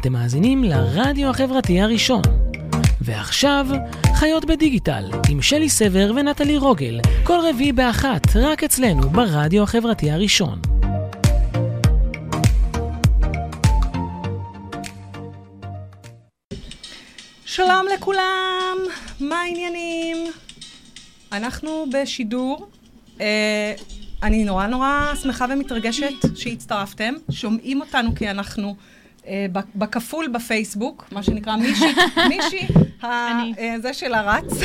אתם מאזינים לרדיו החברתי הראשון. ועכשיו, חיות בדיגיטל, עם שלי סבר ונטלי רוגל, כל רביעי באחת, רק אצלנו, ברדיו החברתי הראשון. שלום לכולם, מה העניינים? אנחנו בשידור. אה, אני נורא נורא שמחה ומתרגשת שהצטרפתם. שומעים אותנו כי אנחנו בכפול בפייסבוק, מה שנקרא מישי, ה- אה, זה של הרץ.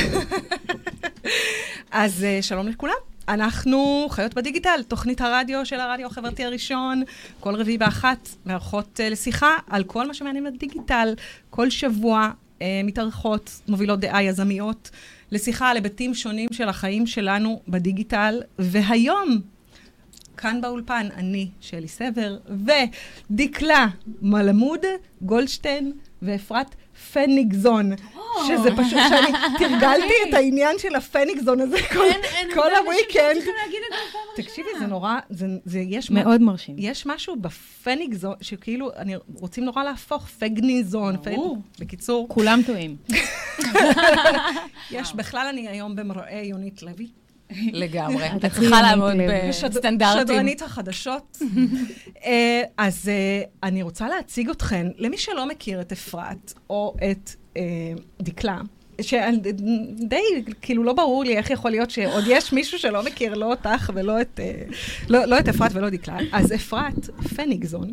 אז אה, שלום לכולם. אנחנו חיות בדיגיטל, תוכנית הרדיו של הרדיו החברתי הראשון, כל רביעי באחת, מארחות אה, לשיחה על כל מה שמעניין בדיגיטל. כל שבוע אה, מתארחות, מובילות דעה יזמיות, לשיחה על היבטים שונים של החיים שלנו בדיגיטל. והיום, כאן באולפן, אני, שלי סבר, ודקלה מלמוד, גולדשטיין ואפרת פניגזון. שזה פשוט, שאני תרגלתי את העניין של הפניגזון הזה כל, כל הוויקנד. תקשיבי, זה נורא, זה, זה יש... מה- מאוד מרשים. יש משהו בפניגזון, שכאילו, אני, רוצים נורא להפוך פגניזון. ברור. פ... בקיצור, כולם טועים. יש, בכלל אני היום במראה יונית לוי. לגמרי. את צריכה לעמוד בסטנדרטים. שדרנית החדשות. אה, אז אה, אני רוצה להציג אתכן, למי שלא מכיר את אפרת, או את אה, דקלה, שדי, כאילו, לא ברור לי איך יכול להיות שעוד יש מישהו שלא מכיר לא אותך ולא את, לא, לא את אפרת ולא דקלה. אז אפרת פניגזון.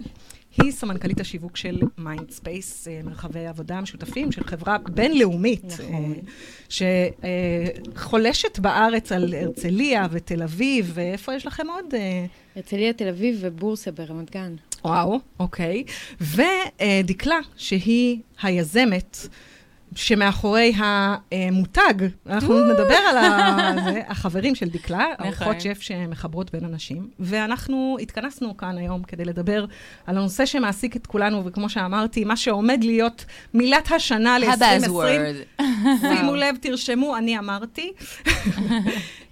היא סמנכ"לית השיווק של Mindspace, מרחבי עבודה משותפים של חברה בינלאומית, נכון. שחולשת בארץ על הרצליה ותל אביב, ואיפה יש לכם עוד? אה, הרצליה, תל אביב ובורסה ברמת גן. וואו, אוקיי. ודקלה, שהיא היזמת שמאחורי המותג, אנחנו נדבר על זה, החברים של דקלה, ארוחות נכון. שף שמחברות בין אנשים, ואנחנו התכנסנו כאן היום כדי לדבר על הנושא שמעסיק את כולנו, וכמו שאמרתי, מה שעומד להיות מילת השנה ל-2020. ה-Buzzword. שימו לב, תרשמו, אני אמרתי.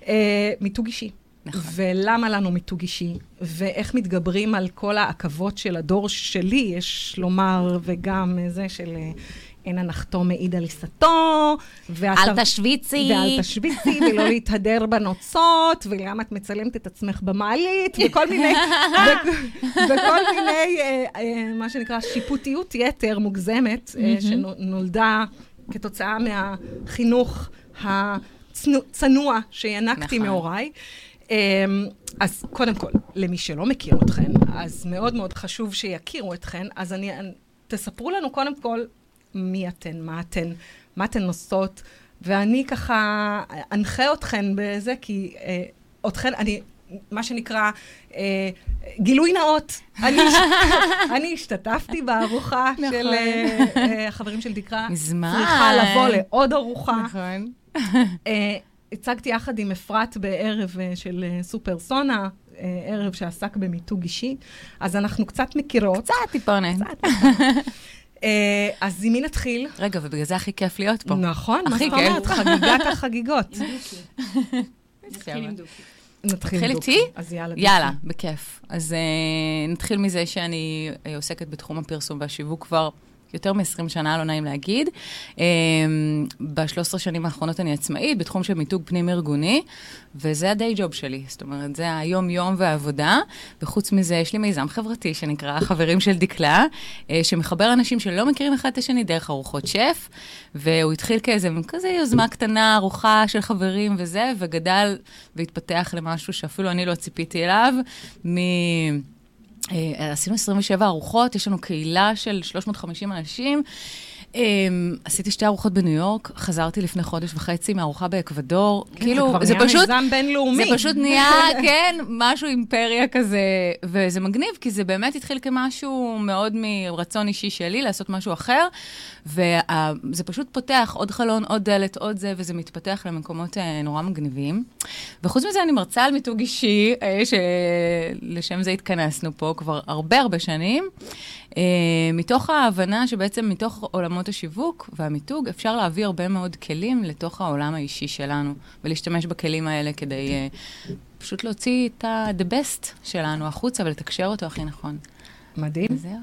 אה, מיתוג אישי. נכון. ולמה לנו מיתוג אישי, ואיך מתגברים על כל העכבות של הדור שלי, יש לומר, וגם אה, זה של אה, אין הנחתום מעיד על עיסתו, ואתה- אל תשוויצי. ואל תשוויצי, ולא להתהדר בנוצות, ולמה את מצלמת את עצמך במעלית, וכל מיני, וכל מיני, אה, אה, מה שנקרא, שיפוטיות יתר מוגזמת, אה, שנולדה כתוצאה מהחינוך הצנוע שינקתי נכון. מהוריי. אמ, אז קודם כל, למי שלא מכיר אתכן, אז מאוד מאוד חשוב שיכירו אתכן, אז אני, תספרו לנו קודם כל מי אתן, מה אתן, מה אתן עושות, ואני ככה אנחה אתכן בזה, כי אה, אתכן, אני, מה שנקרא, אה, גילוי נאות. אני, אני השתתפתי בארוחה נכון. של אה, אה, החברים של דקלה. מזמן. צריכה לבוא לעוד ארוחה. נכון. אה, הצגתי יחד עם אפרת בערב אה, של אה, סופר סונה, אה, ערב שעסק במיתוג אישי, אז אנחנו קצת מכירות. קצת טיפונת. אה, אז עם מי נתחיל? רגע, ובגלל זה הכי כיף להיות פה. נכון, מה הכי זאת כיף. אומרת? חגיגת החגיגות. נתחיל נתחיל. איתי? אז יאללה. יאללה, בכיף. אז uh, נתחיל מזה שאני עוסקת בתחום הפרסום והשיווק כבר יותר מ-20 שנה, לא נעים להגיד. Um, ב-13 שנים האחרונות אני עצמאית בתחום של מיתוג פנים-ארגוני, וזה הדיי ג'וב שלי. זאת אומרת, זה היום-יום והעבודה, וחוץ מזה יש לי מיזם חברתי שנקרא חברים של דקלה, uh, שמחבר אנשים שלא מכירים אחד את השני דרך ארוחות שף, והוא התחיל כאיזה כזה יוזמה קטנה, ארוחה של חברים וזה, וגדל והתפתח למשהו שאפילו אני לא ציפיתי אליו, מ... אה, עשינו 27 ארוחות, יש לנו קהילה של 350 אנשים. אה, עשיתי שתי ארוחות בניו יורק, חזרתי לפני חודש וחצי מארוחה באקוודור. כאילו, כבר זה נהיה פשוט... מיזם בינלאומי. זה פשוט נהיה, כן, משהו אימפריה כזה, וזה מגניב, כי זה באמת התחיל כמשהו מאוד מרצון אישי שלי לעשות משהו אחר, וזה פשוט פותח עוד חלון, עוד דלת, עוד זה, וזה מתפתח למקומות אה, נורא מגניבים. וחוץ מזה, אני מרצה על מיתוג אישי, אה, שלשם זה התכנסנו פה כבר הרבה הרבה שנים. אה, מתוך ההבנה שבעצם מתוך עולמות השיווק והמיתוג, אפשר להביא הרבה מאוד כלים לתוך העולם האישי שלנו, ולהשתמש בכלים האלה כדי אה, פשוט להוציא את ה-the best שלנו החוצה ולתקשר אותו הכי נכון. מדהים. וזהו.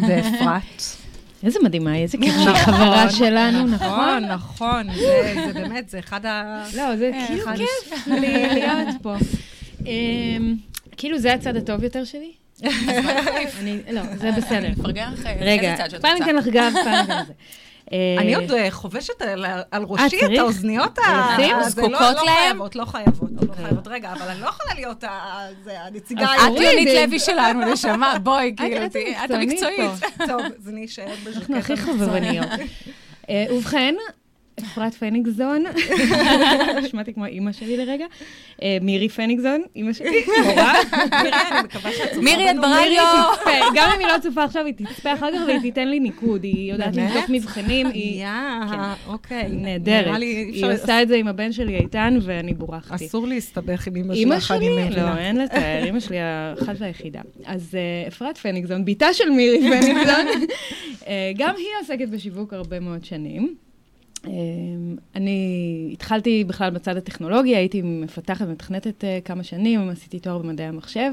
ואפרת? איזה מדהימה, איזה כיף שהיא חברה שלנו, נכון? נכון, נכון, זה זה באמת, זה אחד ה... לא, זה כאילו אחד כיף להיות פה. אמ, כאילו, זה הצד הטוב יותר שלי? אני- לא, זה בסדר. נפרגן לך רגע, איזה צד שאת פעם. ניתן לך גב, פעם ניתן לך זה. אה, אני עוד אה, חובשת על על ראשי את? האוזניות ה... לשים? זה זקוקות לא- לא להם? חייבות, לא חייבות, לא אוקיי. חייבות. רגע, אבל אני לא יכולה להיות ה- הנציגה אז את יונית לוי שלנו, נשמה, בואי, כאילו, את המקצועית. טוב, אז אני אשאר בז'קט. אנחנו הכי. חובבניות. אה, ובכן, אפרת פניגזון, נשמעתי כמו אימא שלי לרגע, אה, מירי פניגזון, אימא שלי, מורה. מירי, אני מקווה שאת צופה מירי, את. ברדיו. גם אם היא לא צופה עכשיו, היא תצפה אחר כך והיא תיתן לי ניקוד. היא יודעת? לבדוק מבחנים, היא יאה, אוקיי. היא נהדרת. היא עושה את זה עם הבן שלי איתן, ואני בורחתי. אסור להסתבך עם אימא שלך, אני שלי? מבינה. לא, אין לתאר, אימא שלי האחת והיחידה. אז אה, אפרת פניגזון, בתה של מירי פניגזון, אה, גם היא עוסקת בשיווק הרבה מאוד שנים. אה, אני התחלתי בכלל בצד הטכנולוגי, הייתי מפתחת ומתכנתת אה, כמה שנים, עשיתי תואר במדעי המחשב,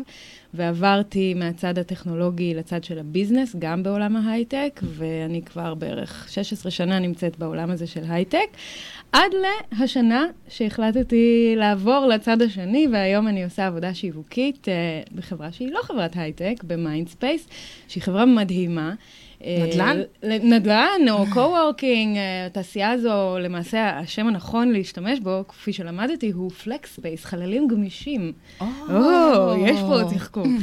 ועברתי מהצד הטכנולוגי לצד של הביזנס, גם בעולם ההייטק, ואני כבר בערך 16 שנה נמצאת בעולם הזה של הייטק, עד להשנה שהחלטתי לעבור לצד השני, והיום אני עושה עבודה שיווקית אה, בחברה שהיא לא חברת הייטק, ב Mindspace, שהיא חברה מדהימה. אה, נדל"ן? נדל"ן או co-working, אה, התעשייה הזו, למעשה השם הנכון להשתמש בו, כפי שלמדתי, הוא flex space, חללים גמישים. או, יש פה תחכום.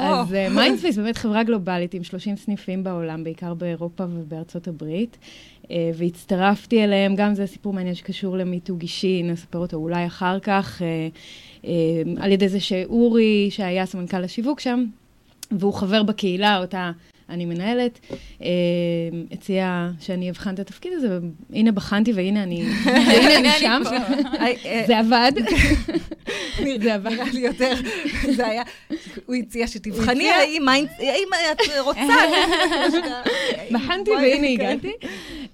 אז Mindspace באמת חברה גלובלית עם 30 סניפים בעולם, בעיקר באירופה ובארצות הברית. אה, והצטרפתי אליהם, גם זה סיפור מעניין שקשור למיתוג אישי, נספר אותו אולי אחר כך, אה, אה, על ידי זה שאורי, שהיה סמנכ"ל השיווק שם, והוא חבר בקהילה, אותה אני מנהלת, אה, הציע שאני אבחן את התפקיד הזה, והנה בחנתי והנה אני, שם. היי, אה, זה עבד. זה עבד. נראה לי יותר, זה היה, הוא הציע שתבחני? האם את רוצה. בחנתי והנה. הגעתי.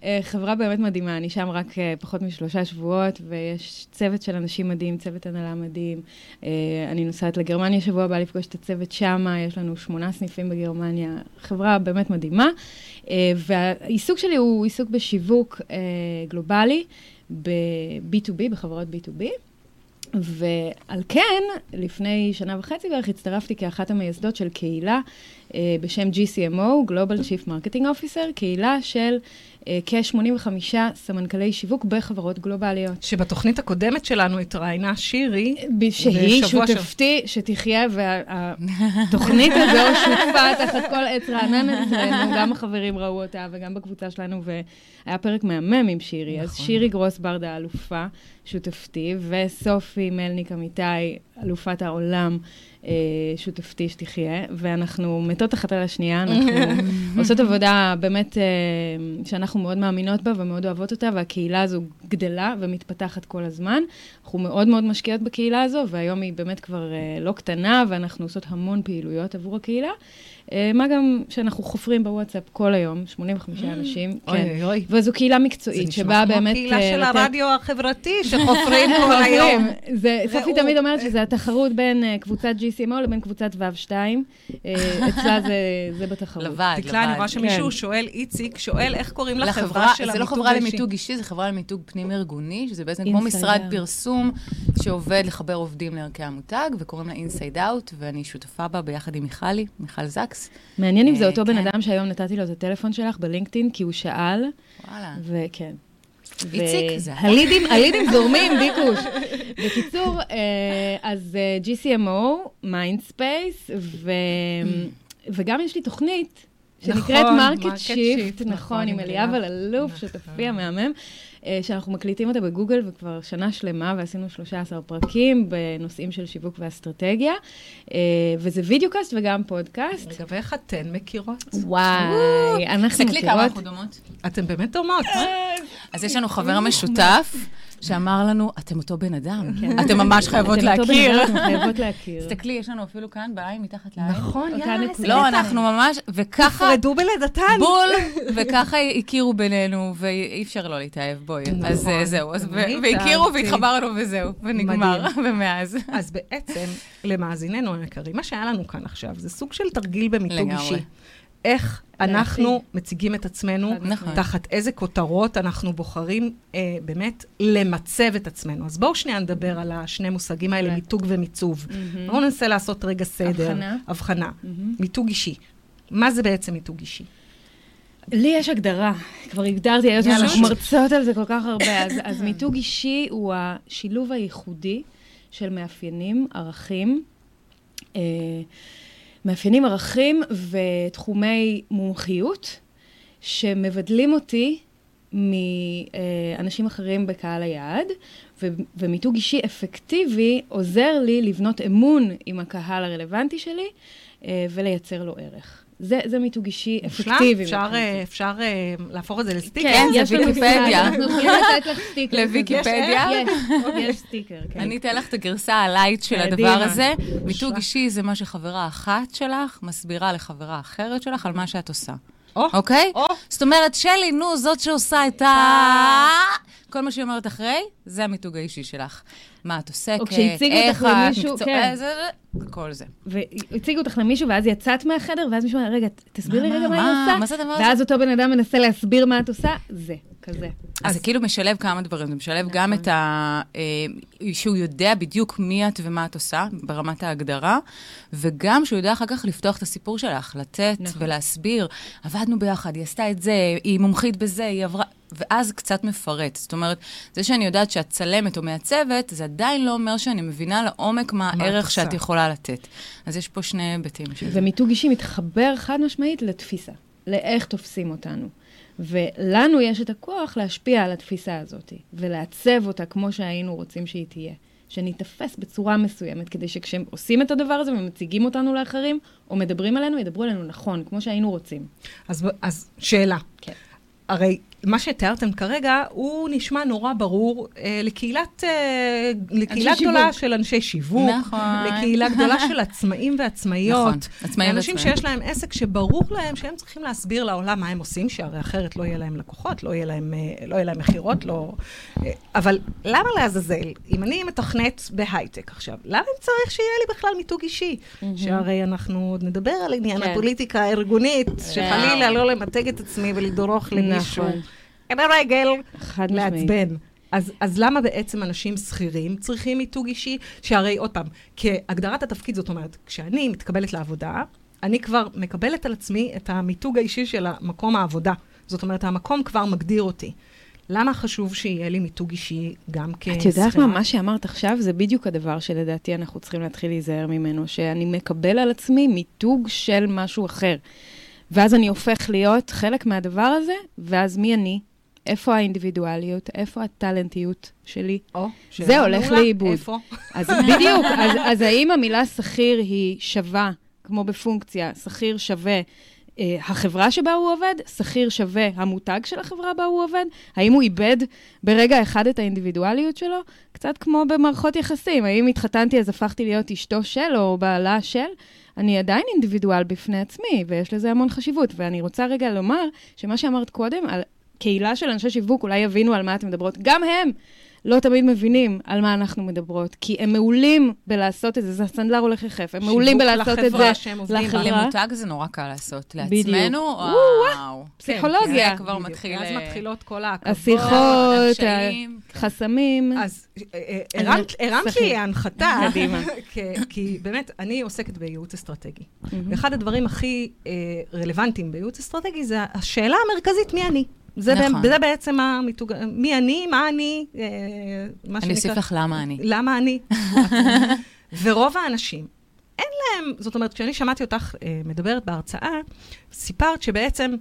אה, חברה באמת מדהימה, אני שם רק אה, פחות משלושה שבועות, ויש צוות של אנשים מדהים, צוות הנהלה מדהים. אה, אני נוסעת לגרמניה שבוע הבא לפגוש את הצוות שמה, יש לנו שמונה סניפים בגרמניה, חברה באמת מדהימה. אה, והעיסוק שלי הוא עיסוק בשיווק אה, גלובלי, ב-B2B, בחברות B2B. ועל כן, לפני שנה וחצי בערך הצטרפתי כאחת המייסדות של קהילה אה, בשם GCMO, Global Chief Marketing Officer, קהילה של כ-85 סמנכלי שיווק בחברות גלובליות. שבתוכנית הקודמת שלנו התראיינה שירי, שהיא שותפתי, שתחיה, והתוכנית הזו שותפה תחת כל עץ רענן אצלנו, גם החברים ראו אותה וגם בקבוצה שלנו, והיה פרק מהמם עם שירי. אז נכון. שירי גרוס ברדה, האלופה, שותפתי, וסופי מלניק אמיתי, אלופת העולם, אה, שותפתי שתחיה, ואנחנו מתות אחת על השנייה, אנחנו עושות עבודה באמת אה, שאנחנו מאוד מאמינות בה ומאוד אוהבות אותה, והקהילה הזו גדלה ומתפתחת כל הזמן. אנחנו מאוד מאוד משקיעות בקהילה הזו, והיום היא באמת כבר אה, לא קטנה, ואנחנו עושות המון פעילויות עבור הקהילה. אה, מה גם שאנחנו חופרים בוואטסאפ כל היום, 85 אנשים, Mm. אוי כן. אוי אוי. וזו קהילה זה מקצועית, נשמע שבאה כמו באמת... קהילה אה, של לתת- הרדיו החברתי שחופרים כל היום. זה, סופי. תמיד אומרת שזה התחרות בין אה, קבוצת GCMO לבין קבוצת וו2. אה, אצלה זה, זה בתחרות. לבד, לבד. דקלה, אני רואה שמישהו כן. שואל, איציק, שואל איך קוראים לחברה, של זה לא המיתוג חברה. למיתוג אישי, זה חברה למיתוג פנים-ארגוני, שזה בעצם כמו משרד. פרסום שעובד לחבר עובדים לערכי המותג, וקוראים לה Inside Out, ואני שותפה בה ביחד עם מיכלי, מיכל זקס. מעניין אם זה אה, אותו בן כן. אדם שהיום נתתי לו את הטלפון שלך ב LinkedIn, כי הוא שאל, וואלה. וכן. איציק, זה. הלידים, זורמים, ביקוש. בקיצור, אה, אז אה, כ CMO, Mindspace, וגם יש לי תוכנית שנקראת נכון, Market Shift, נכון, נכון, עם אליאב. אלאלוף, נכון. שותפי המהמם, אה, שאנחנו מקליטים אותה בגוגל וכבר שנה שלמה, ועשינו 13 פרקים בנושאים של שיווק ואסטרטגיה, אה, וזה videocast וגם פודקאסט. רגע, ואיך אתן מכירות? וואי, אנחנו תסתכלי כמה מכירות... אנחנו דומות. אתן באמת דומות. אז יש לנו חבר משותף שאמר לנו, אתם אותו בן אדם. כן. אתם ממש חייבות אתם אותו בן להכיר. אדם, אתם חייבות להכיר. תסתכלי, יש לנו אפילו כאן בעין, מתחת לעין. נכון, יאללה, לא. אנחנו ממש, וככה, נפרדו בלידתן. בול, וככה הכירו בינינו, ואי אפשר לא להתאהב, בואי. אז נכון. אה, זהו, אז גם אני ו- והכירו. והתחברנו וזהו, ונגמר, ומאז. אז בעצם, למאזיננו היקרים, מה שהיה לנו כאן עכשיו זה סוג של תרגיל במיתוג לגמרי. אישי. איך אנחנו מציגים את עצמנו, נכון. תחת איזה כותרות אנחנו בוחרים אה, באמת למצב את עצמנו. אז בואו שנייה נדבר על השני מושגים האלה, כן. מיתוג ומיצוב. בואו ננסה לעשות רגע סדר. הבחנה. הבחנה. מהמם. מיתוג אישי. מה זה בעצם מיתוג אישי? לי יש הגדרה, כבר הגדרתי, היות שאנחנו. מרצות על זה כל כך הרבה, אז, אז מיתוג אישי הוא השילוב הייחודי של מאפיינים, ערכים, אה, מאפיינים, ערכים ותחומי מומחיות, שמבדלים אותי מאנשים אחרים בקהל היעד, ו- ומיתוג אישי אפקטיבי עוזר לי לבנות אמון עם הקהל הרלוונטי שלי אה, ולייצר לו ערך. זה, זה מיתוג אישי? אפקטיבי. אפשר. אה, אפשר אה, להפוך את זה לסטיקר? כן, זה יש לנו ויקיפדיה. סטיקר, אנחנו יכולים לתת לך סטיקר. לוויקיפדיה? יש, יש סטיקר, כן. אני אתן לך את הגרסה ה light של הדבר. הזה. מיתוג אישי זה מה שחברה אחת שלך מסבירה לחברה אחרת שלך על מה שאת עושה. או, אוקיי? או. זאת אומרת, שלי, נו, זאת שעושה את ה... כל מה שהיא אומרת אחרי, זה המיתוג האישי שלך. מה את עוסקת, איך את, מקצוע- כן. אה, זה- זה- כל זה. והציגו אותך למישהו, ואז יצאת מהחדר, ואז מישהו אומר, רגע, תסביר לי רגע מה מה, היא עושה. מה זה הדבר הזה? ואז אותו בן אדם מנסה להסביר מה את עושה, זה, כזה. אז זה כאילו משלב כמה דברים, זה משלב גם את ה... אה, שהוא יודע בדיוק מי את ומה את עושה, ברמת ההגדרה, וגם שהוא יודע אחר כך לפתוח את הסיפור שלך, לתת נכון. ולהסביר, עבדנו ביחד, היא עשתה את זה, היא מומחית בזה, היא עברה... ואז קצת מפרט. זאת אומרת, זה שאני יודעת שאת צלמת או מעצבת, זה עדיין לא אומר שאני מבינה לעומק מה מה הערך. שאת יכולה לתת. אז יש פה שני היבטים. ומיתוג אישי מתחבר חד משמעית לתפיסה, לאיך תופסים אותנו. ולנו יש את הכוח להשפיע על התפיסה הזאת, ולעצב אותה כמו שהיינו רוצים שהיא תהיה. שניתפס בצורה מסוימת, כדי שכשהם עושים את הדבר הזה ומציגים אותנו לאחרים, או מדברים עלינו, ידברו עלינו נכון, כמו שהיינו רוצים. אז, אז שאלה. כן. הרי מה שתיארתם כרגע, הוא נשמע נורא ברור אה, לקהילת, אה, לקהילה גדולה שיווק. של אנשי שיווק, נכון. לקהילה גדולה של עצמאים ועצמאיות. נכון, עצמאים אנשים ועצמאים. שיש להם עסק שברור להם שהם צריכים להסביר לעולם מה הם עושים, שהרי אחרת לא יהיה להם לקוחות, לא יהיה להם, אה, לא יהיה להם מכירות, לא... אה, אבל למה לעזאזל, אם אני מתכנת בהייטק עכשיו, למה אני צריך שיהיה לי בכלל מיתוג אישי? שהרי אנחנו עוד נדבר על עניין כן. הפוליטיקה הארגונית, שחלילה לא למתג את עצמי ולדרוך למישהו. נכון. עם הרגל. לעצבן. אז, אז למה בעצם אנשים שכירים צריכים מיתוג אישי? שהרי, עוד פעם, כהגדרת התפקיד, זאת אומרת, כשאני מתקבלת לעבודה, אני כבר מקבלת על עצמי את המיתוג האישי של מקום העבודה. זאת אומרת, המקום כבר מגדיר אותי. למה חשוב שיהיה לי מיתוג אישי גם כשכירה? את יודעת מה, מה שאמרת עכשיו זה בדיוק הדבר שלדעתי אנחנו צריכים להתחיל להיזהר ממנו, שאני מקבל על עצמי מיתוג של משהו אחר. ואז אני הופך להיות חלק מהדבר הזה, ואז מי אני? איפה האינדיבידואליות? איפה הטלנטיות שלי? או, זה הולך. לאיבוד. איפה? אז בדיוק, אז, אז האם המילה שכיר היא שווה, כמו בפונקציה, שכיר שווה אה, החברה שבה הוא עובד, שכיר שווה המותג של החברה בה הוא עובד? האם הוא איבד ברגע אחד את האינדיבידואליות שלו? קצת כמו במערכות יחסים, האם התחתנתי אז הפכתי להיות אשתו של או בעלה של? אני עדיין אינדיבידואל בפני עצמי, ויש לזה המון חשיבות. ואני רוצה רגע לומר שמה שאמרת קודם, על קהילה של אנשי שיווק, אולי יבינו על מה אתם מדברות, גם הם לא תמיד מבינים על מה אנחנו מדברות, כי הם מעולים בלעשות את זה, זה הסנדלר הולך יחף, הם מעולים שיווק בלעשות את לחברה זה שהם עובדים בה. לחברה. למותג זה נורא קל לעשות. לעצמנו, וואו. פסיכולוגיה. זה כבר. מתחיל... ואז אה, מתחילות כל העכבות. השיחות, הקשיים. חסמים. אז אה, אה, הרמת-. לי הנחתה. כי- כי באמת, אני עוסקת בייעוץ אסטרטגי. ואחד הדברים הכי רלוונטיים בייעוץ אסטרטגי זה השאלה המרכזית, מי אני? זה, נכון. נכון. זה בעצם המיתוג, מי אני, מה אני, אה, מה אני אוסיף לך למה אני. למה אני? ורוב האנשים, אין להם, זאת אומרת, כשאני שמעתי אותך אה, מדברת בהרצאה, סיפרת שבעצם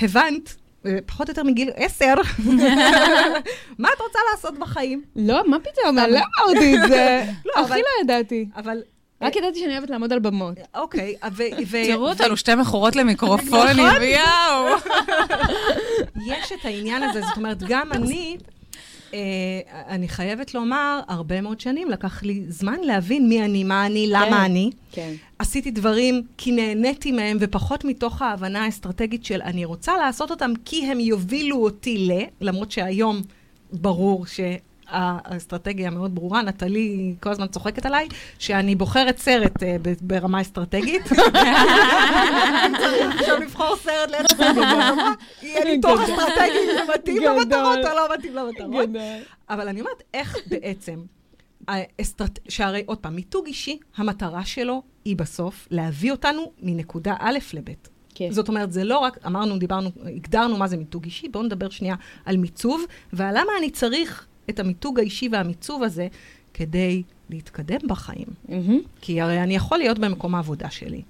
הבנת, אה, פחות או יותר מגיל עשר, מה את רוצה לעשות בחיים. לא, מה פתאום, לא אמרתי את זה. לא, הכי אבל- לא ידעתי. אבל, רק ידעתי שאני אוהבת לעמוד על במות. אוקיי, ו... ו- תראו אותנו, שתי מכורות למיקרופונים, נכון. יואו. יש את העניין הזה, זאת אומרת, גם אני, אה, אני חייבת לומר, הרבה מאוד שנים לקח לי זמן להבין מי אני, מה אני, למה כן. אני. כן. עשיתי דברים כי נהניתי מהם, ופחות מתוך ההבנה האסטרטגית של אני רוצה לעשות אותם כי הם יובילו אותי ל, למרות שהיום ברור ש... האסטרטגיה מאוד ברורה, נטלי כל הזמן צוחקת עליי, שאני בוחרת סרט אה, ברמה אסטרטגית. צריך עכשיו לבחור סרט לאיזה סרט יהיה לי תוך אסטרטגי, זה מתאים. למטרות או לא מתאים למטרות. אבל אני אומרת, איך בעצם, האסטרט... שהרי עוד פעם, מיתוג אישי, המטרה שלו היא בסוף להביא אותנו מנקודה א' לב'. כן. זאת אומרת, זה לא רק, אמרנו, דיברנו, הגדרנו מה זה מיתוג אישי, בואו נדבר שנייה על מיצוב, ועל למה אני צריך את המיתוג האישי והמיצוב הזה כדי להתקדם בחיים. מהמם. כי הרי אני יכול להיות במקום העבודה שלי.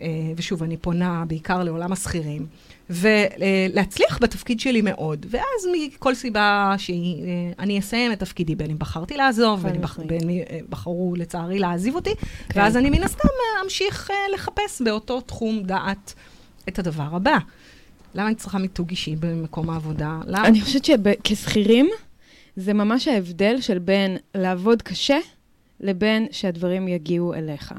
אה, ושוב, אני פונה בעיקר לעולם השכירים, ולהצליח בתפקיד שלי מאוד, ואז מכל סיבה שהיא, אה, אסיים את תפקידי, בין אם בחרתי לעזוב, בין אם בח- אם אה, בחרו לצערי להעזיב אותי, כן. ואז אני מן הסתם אמשיך לחפש באותו תחום דעת את הדבר הבא. למה אני צריכה מיתוג אישי במקום העבודה? למה? אני חושבת שכשכירים, זה ממש ההבדל של בין לעבוד קשה לבין שהדברים יגיעו אליך.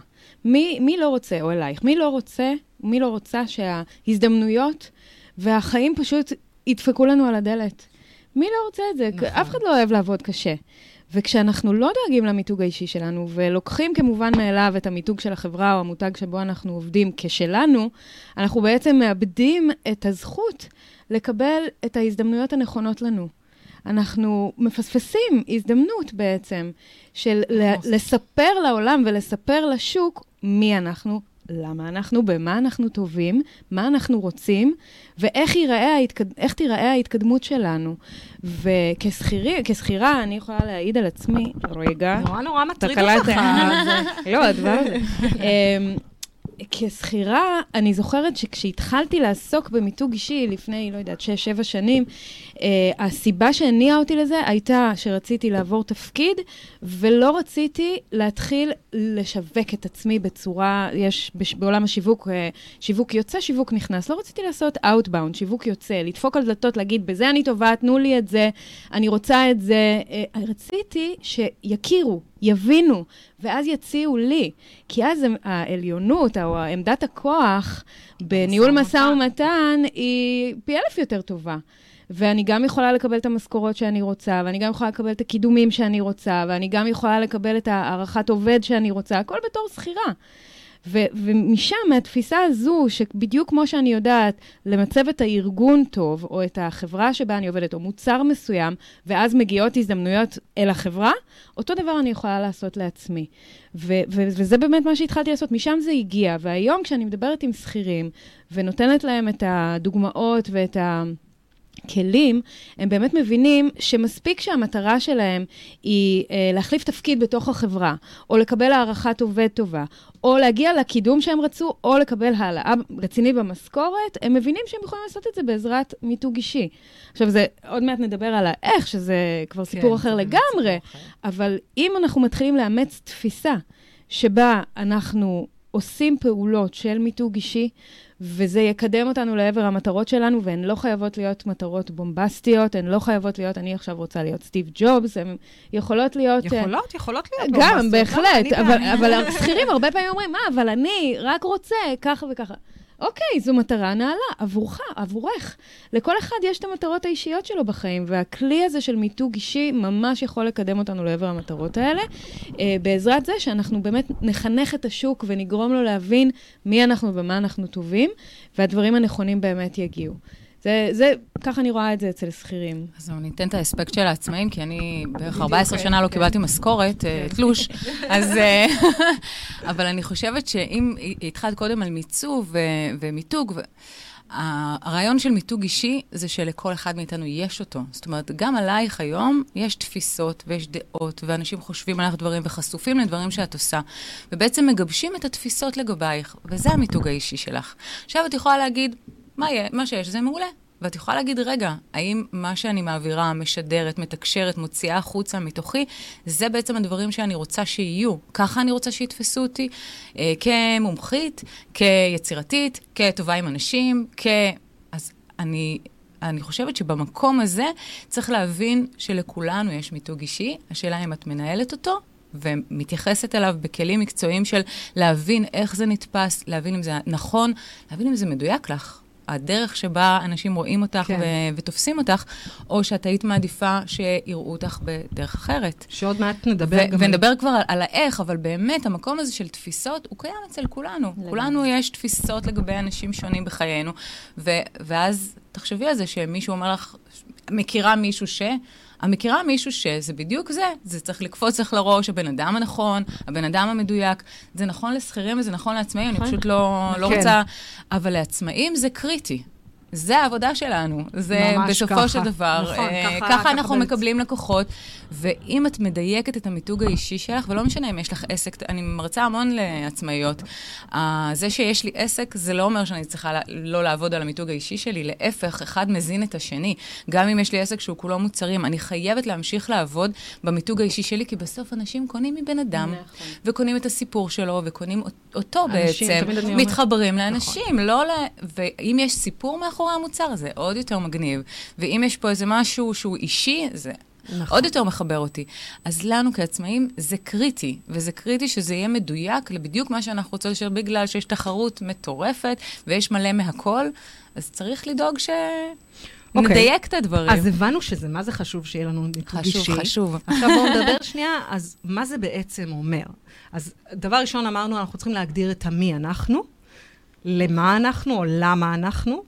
מי, מי לא רוצה, או אלייך, מי לא רוצה, מי לא רוצה שההזדמנויות והחיים פשוט ידפקו לנו על הדלת? מי לא רוצה את זה? נכון. אף אחד לא אוהב לעבוד קשה. וכשאנחנו לא דואגים למיתוג האישי שלנו, ולוקחים כמובן מאליו את המיתוג של החברה או המותג שבו אנחנו עובדים כשלנו, אנחנו בעצם מאבדים את הזכות לקבל את ההזדמנויות הנכונות לנו. אנחנו מפספסים הזדמנות בעצם של נכון. לספר לעולם ולספר לשוק מי אנחנו, למה אנחנו, במה אנחנו טובים, מה אנחנו רוצים, ואיך ההתקד... איך תיראה ההתקדמות שלנו. וכשכירה, אני יכולה להעיד על עצמי, רגע, נורא נורא מטריד אותך. זה- לא, הדבר הזה. אמ, כשכירה, אני זוכרת שכשהתחלתי לעסוק במיתוג אישי לפני, לא יודעת, שש, שבע שנים, אה, הסיבה שהניעה אותי לזה הייתה שרציתי לעבור תפקיד, ולא רציתי להתחיל לשווק את עצמי בצורה, יש בש, בעולם השיווק, אה, שיווק יוצא, שיווק נכנס. לא רציתי לעשות Outbound, שיווק יוצא, לדפוק על דלתות, להגיד, בזה אני טובה, תנו לי את זה, אני רוצה את זה. אה, רציתי שיכירו, יבינו, ואז יציעו לי. כי אז העליונות, או עמדת הכוח בניהול משא ומתן, היא פי אלף יותר טובה. ואני גם יכולה לקבל את המשכורות שאני רוצה, ואני גם יכולה לקבל את הקידומים שאני רוצה, ואני גם יכולה לקבל את הערכת עובד שאני רוצה, הכל בתור שכירה. ו- ומשם, מהתפיסה הזו, שבדיוק כמו שאני יודעת למצב את הארגון טוב, או את החברה שבה אני עובדת, או מוצר מסוים, ואז מגיעות הזדמנויות אל החברה, אותו דבר אני יכולה לעשות לעצמי. ו- ו- וזה באמת מה שהתחלתי לעשות, משם זה הגיע. והיום כשאני מדברת עם שכירים, ונותנת להם את הדוגמאות ואת ה... כלים, הם באמת מבינים שמספיק שהמטרה שלהם היא אה, להחליף תפקיד בתוך החברה, או לקבל הערכת עובד טובה, או להגיע לקידום שהם רצו, או לקבל העלאה רצינית במשכורת, הם מבינים שהם יכולים לעשות את זה בעזרת מיתוג אישי. עכשיו, זה, עוד מעט נדבר על האיך, שזה כבר סיפור אחר כן, זה באמת לגמרי, סיפור אחר. אבל אם אנחנו מתחילים לאמץ תפיסה שבה אנחנו עושים פעולות של מיתוג אישי, וזה יקדם אותנו לעבר המטרות שלנו, והן לא חייבות להיות מטרות בומבסטיות, הן לא חייבות להיות, אני עכשיו רוצה להיות סטיב ג'ובס, הן יכולות להיות... אה, יכולות, יכולות להיות גם, בומבסטיות. בהחלט, לא, אני אבל, בעד. אבל השכירים הרבה פעמים אומרים, מה, אבל אני רק רוצה ככה וככה. אוקיי, זו מטרה נעלה, עבורך, עבורך. לכל אחד יש את המטרות האישיות שלו בחיים, והכלי הזה של מיתוג אישי ממש יכול לקדם אותנו לעבר המטרות האלה, אה, בעזרת זה שאנחנו באמת נחנך את השוק ונגרום לו להבין מי אנחנו ומה אנחנו טובים, והדברים הנכונים באמת יגיעו. זה, זה, ככה אני רואה את זה אצל שכירים. אז אני אתן את האספקט של העצמאים, כי אני בערך 14 כן, שנה לא כן. קיבלתי משכורת, אה, תלוש, אז... אה, אבל אני חושבת שאם התחלת קודם על מיצוב ומיתוג, הרעיון של מיתוג אישי זה שלכל אחד מאיתנו יש אותו. זאת אומרת, גם עלייך היום יש תפיסות ויש דעות, ואנשים חושבים עליך דברים וחשופים לדברים שאת עושה, ובעצם מגבשים את התפיסות לגבייך, וזה המיתוג האישי שלך. עכשיו את יכולה להגיד, מה, יהיה, מה שיש זה מעולה. ואת יכולה להגיד, רגע, האם מה שאני מעבירה, משדרת, מתקשרת, מוציאה החוצה מתוכי, זה בעצם הדברים שאני רוצה שיהיו. ככה אני רוצה שיתפסו אותי אה, כמומחית, כיצירתית, כטובה עם אנשים, כ... אז אני... אני חושבת שבמקום הזה צריך להבין שלכולנו יש מיתוג אישי, השאלה אם את מנהלת אותו ומתייחסת אליו בכלים מקצועיים של להבין איך זה נתפס, להבין אם זה נכון, להבין אם זה מדויק לך. הדרך שבה אנשים רואים אותך כן. ו- ותופסים אותך, או שאת היית מעדיפה שיראו אותך בדרך אחרת. שעוד מעט נדבר ו- גם... ונדבר כבר על, על האיך, אבל באמת, המקום הזה של תפיסות, הוא קיים אצל כולנו. לגמרי. כולנו יש תפיסות לגבי אנשים שונים בחיינו, ו- ואז תחשבי על זה שמישהו אומר לך, מכירה מישהו ש... המכירה מישהו ש... זה בדיוק זה. זה צריך לקפוץ לך לראש, הבן אדם הנכון, הבן אדם המדויק. זה נכון לשכירים וזה נכון לעצמאים, אני נכון. פשוט לא, לא כן. רוצה... אבל לעצמאים זה קריטי. זה העבודה שלנו. זה בסופו ככה. של דבר. נכון, אה, ככה- ככה ככה אנחנו באמת. מקבלים לקוחות, ואם את מדייקת את המיתוג האישי שלך, ולא משנה אם יש לך עסק, אני מרצה המון לעצמאיות. אה, זה שיש לי עסק, זה לא אומר שאני צריכה לה- לא לעבוד על המיתוג האישי שלי, להפך, אחד מזין את השני. גם אם יש לי עסק שהוא כולו מוצרים, אני חייבת להמשיך לעבוד במיתוג האישי שלי, כי בסוף אנשים קונים מבן אדם, נכון. וקונים את הסיפור שלו, וקונים אותו אנשים, בעצם. מתחברים לאנשים, לא ל... ואם יש סיפור מאחורי המוצר, זה עוד יותר מגניב. ואם יש פה איזה משהו שהוא אישי, זה נכון. עוד יותר מחבר אותי. אז לנו כעצמאים זה קריטי, וזה קריטי שזה יהיה מדויק לבדיוק מה שאנחנו רוצים לשאול, בגלל שיש תחרות מטורפת ויש מלא מהכל, אז צריך לדאוג ש... אוקיי. נדייק את הדברים. אז הבנו שזה, מה זה חשוב שיהיה לנו מיתוג אישי. חשוב, חשוב. עכשיו בואו נדבר שנייה, אז מה זה בעצם אומר? אז דבר ראשון אמרנו, אנחנו צריכים להגדיר את המי אנחנו, למה אנחנו או למה אנחנו.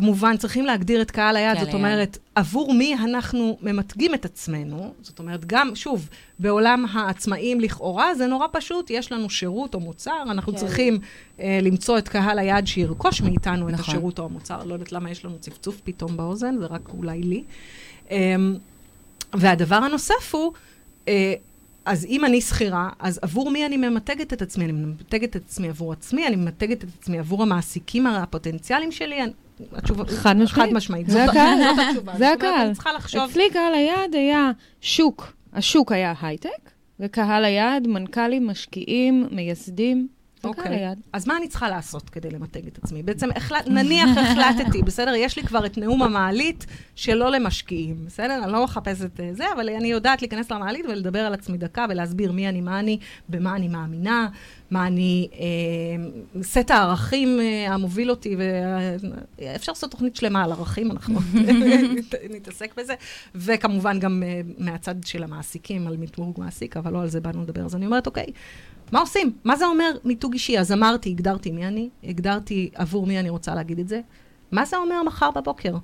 כמובן, צריכים להגדיר את קהל היעד, קהל זאת. אומרת, עבור מי אנחנו ממתגים את עצמנו. זאת אומרת, גם, שוב, בעולם העצמאים לכאורה, זה נורא פשוט, יש לנו שירות או מוצר, אנחנו כן. צריכים אה, למצוא את קהל היעד שירכוש מאיתנו את נכון. השירות או המוצר. לא יודעת למה יש לנו צפצוף פתאום באוזן, זה רק אולי לי. אמ, והדבר הנוסף הוא, אה, אז אם אני שכירה, אז עבור מי אני ממתגת את עצמי? אני ממתגת את עצמי עבור עצמי, אני ממתגת את עצמי עבור המעסיקים הפוטנציאליים שלי. אני- התשובה... חד משמעית. חד משמעית. זה הקהל. זאת התשובה. זה הקהל. אני צריכה לחשוב... אצלי קהל היעד היה שוק. השוק היה הייטק, וקהל היעד, מנכ"לים, משקיעים, מייסדים. אוקיי. היעד. אז מה אני צריכה לעשות כדי למתג את עצמי? בעצם, החלט, נניח החלטתי, בסדר? יש לי כבר את נאום המעלית שלא למשקיעים, בסדר? אני לא מחפשת אה, זה, אבל אני יודעת להיכנס למעלית ולדבר על עצמי דקה ולהסביר מי אני, מה אני, במה אני מאמינה, מה אני, אה, סט הערכים אה, המוביל אותי, ואפשר לעשות תוכנית שלמה על ערכים, אנחנו נת- נתעסק בזה, וכמובן גם אה, מהצד של המעסיקים, על מיתוג מעסיק, אבל לא על זה באנו לדבר. אז אני אומרת, אוקיי, מה עושים? מה זה אומר מיתוג אישי? אז אמרתי, הגדרתי מי אני, הגדרתי עבור מי אני רוצה להגיד את זה. מה זה אומר מחר בבוקר?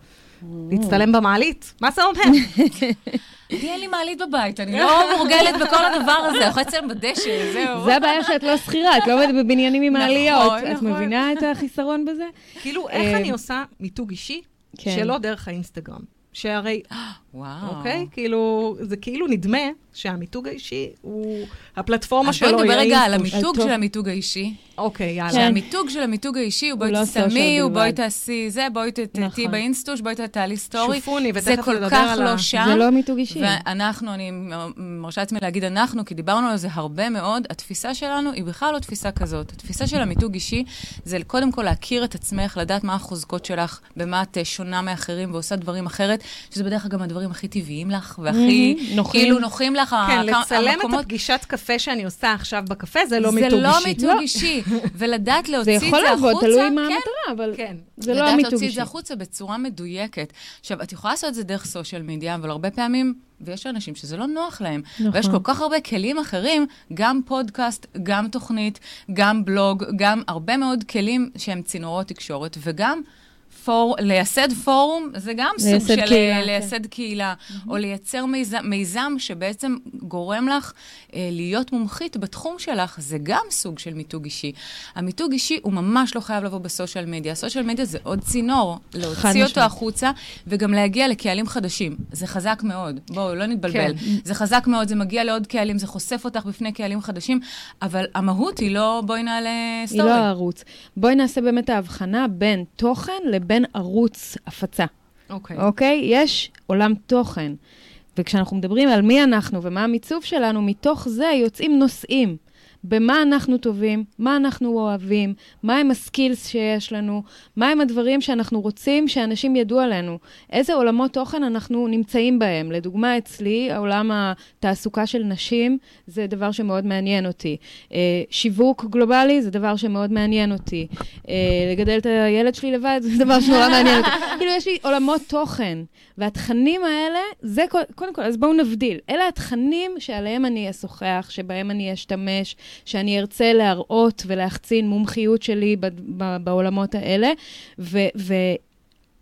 להצטלם במעלית? מה זה אומר? לי אין לי מעלית בבית, אני לא מורגלת בכל הדבר הזה, אני יכולה לצלם בדשא, זהו. זה הבעיה שאת לא שכירה, את לא עומדת בבניינים עם נכון, העליות. את נכון. מבינה את החיסרון בזה? כאילו, איך אה, אני עושה מיתוג אישי כן. שלא דרך האינסטגרם? שהרי, וואו. אוקיי? כאילו, זה כאילו נדמה שהמיתוג האישי הוא, הפלטפורמה אז בואי שלו נדבר רגע על. המיתוג טוב. של המיתוג האישי. אוקיי, יאללה. כן. שהמיתוג של המיתוג האישי הוא בואי לא תסתמי, הוא בואי. תעשי זה, בואי ת- תהיי נכון. באינסטוש, בואי תעלי סטורי. שופוני, זה ותכף כל נדבר כך על ה... לא שם. זה לא מיתוג אישי. ואנחנו, אני מרשה לעצמי להגיד אנחנו, כי דיברנו על זה הרבה מאוד, התפיסה שלנו היא בכלל לא תפיסה כזאת. התפיסה של המיתוג אישי זה קודם כל להכיר את עצמך, לדעת מה החוזקות שלך, במה את אה, שונה מאחרים ועושה דברים אחרת, שזה בדרך כלל גם הדברים הכי טבעיים לך, והכי מהמם, נוחים. כאילו נוחים לך. כן, הכ- לצלם את המקומות- הפגישת קפה שאני עושה עכשיו בקפה, זה לא זה מיתוג לא אישי. מיתוג אישי. ולדעת זה להוציא את זה יכול החוצה, לעבוד, תלוי מה כן, המטרה, אבל כן. זה לא לדעת המיתוג להוציא את אישי. זה החוצה בצורה מדויקת. עכשיו, את יכולה לעשות את זה דרך סושיאל מדיה, אבל הרבה פעמים, ויש אנשים שזה לא נוח להם. נכון. ויש כל כך הרבה כלים אחרים, גם פודקאסט, גם תוכנית, גם בלוג, גם הרבה מאוד כלים שהם צינורות תקשורת, וגם... פור, לייסד פורום, זה גם סוג של קהילה, אה, לייסד קהילה, או לייצר מיזם, מיזם שבעצם גורם לך אה, להיות מומחית בתחום שלך, זה גם סוג של מיתוג אישי. המיתוג אישי הוא ממש לא חייב לבוא בסושיאל מדיה. הסושיאל מדיה זה עוד צינור, להוציא אותו משמעית. החוצה, וגם להגיע לקהלים חדשים. זה חזק מאוד, בואו, לא נתבלבל. כן. זה חזק מאוד, זה מגיע לעוד קהלים, זה חושף אותך בפני קהלים חדשים, אבל המהות היא לא בואי נעלה היא סטורי. לא הערוץ. בואי נעשה באמת ההבחנה בין תוכן לבין ערוץ הפצה, אוקיי. אוקיי? יש עולם תוכן. וכשאנחנו מדברים על מי אנחנו ומה המיצוב שלנו, מתוך זה יוצאים נושאים. במה אנחנו טובים, מה אנחנו אוהבים, מהם הסקילס שיש לנו, מהם הדברים שאנחנו רוצים שאנשים ידעו עלינו, איזה עולמות תוכן אנחנו נמצאים בהם. לדוגמה, אצלי, העולם התעסוקה של נשים זה דבר שמאוד מעניין אותי. אה, שיווק גלובלי זה דבר שמאוד מעניין אותי. אה, לגדל את הילד שלי לבד זה דבר שנורא מעניין אותי. כאילו, יש לי עולמות תוכן, והתכנים האלה, זה קודם כל, אז בואו נבדיל. אלה התכנים שעליהם אני אשוחח, שבהם אני אשתמש, שאני ארצה להראות ולהחצין מומחיות שלי בעולמות האלה, ו... ו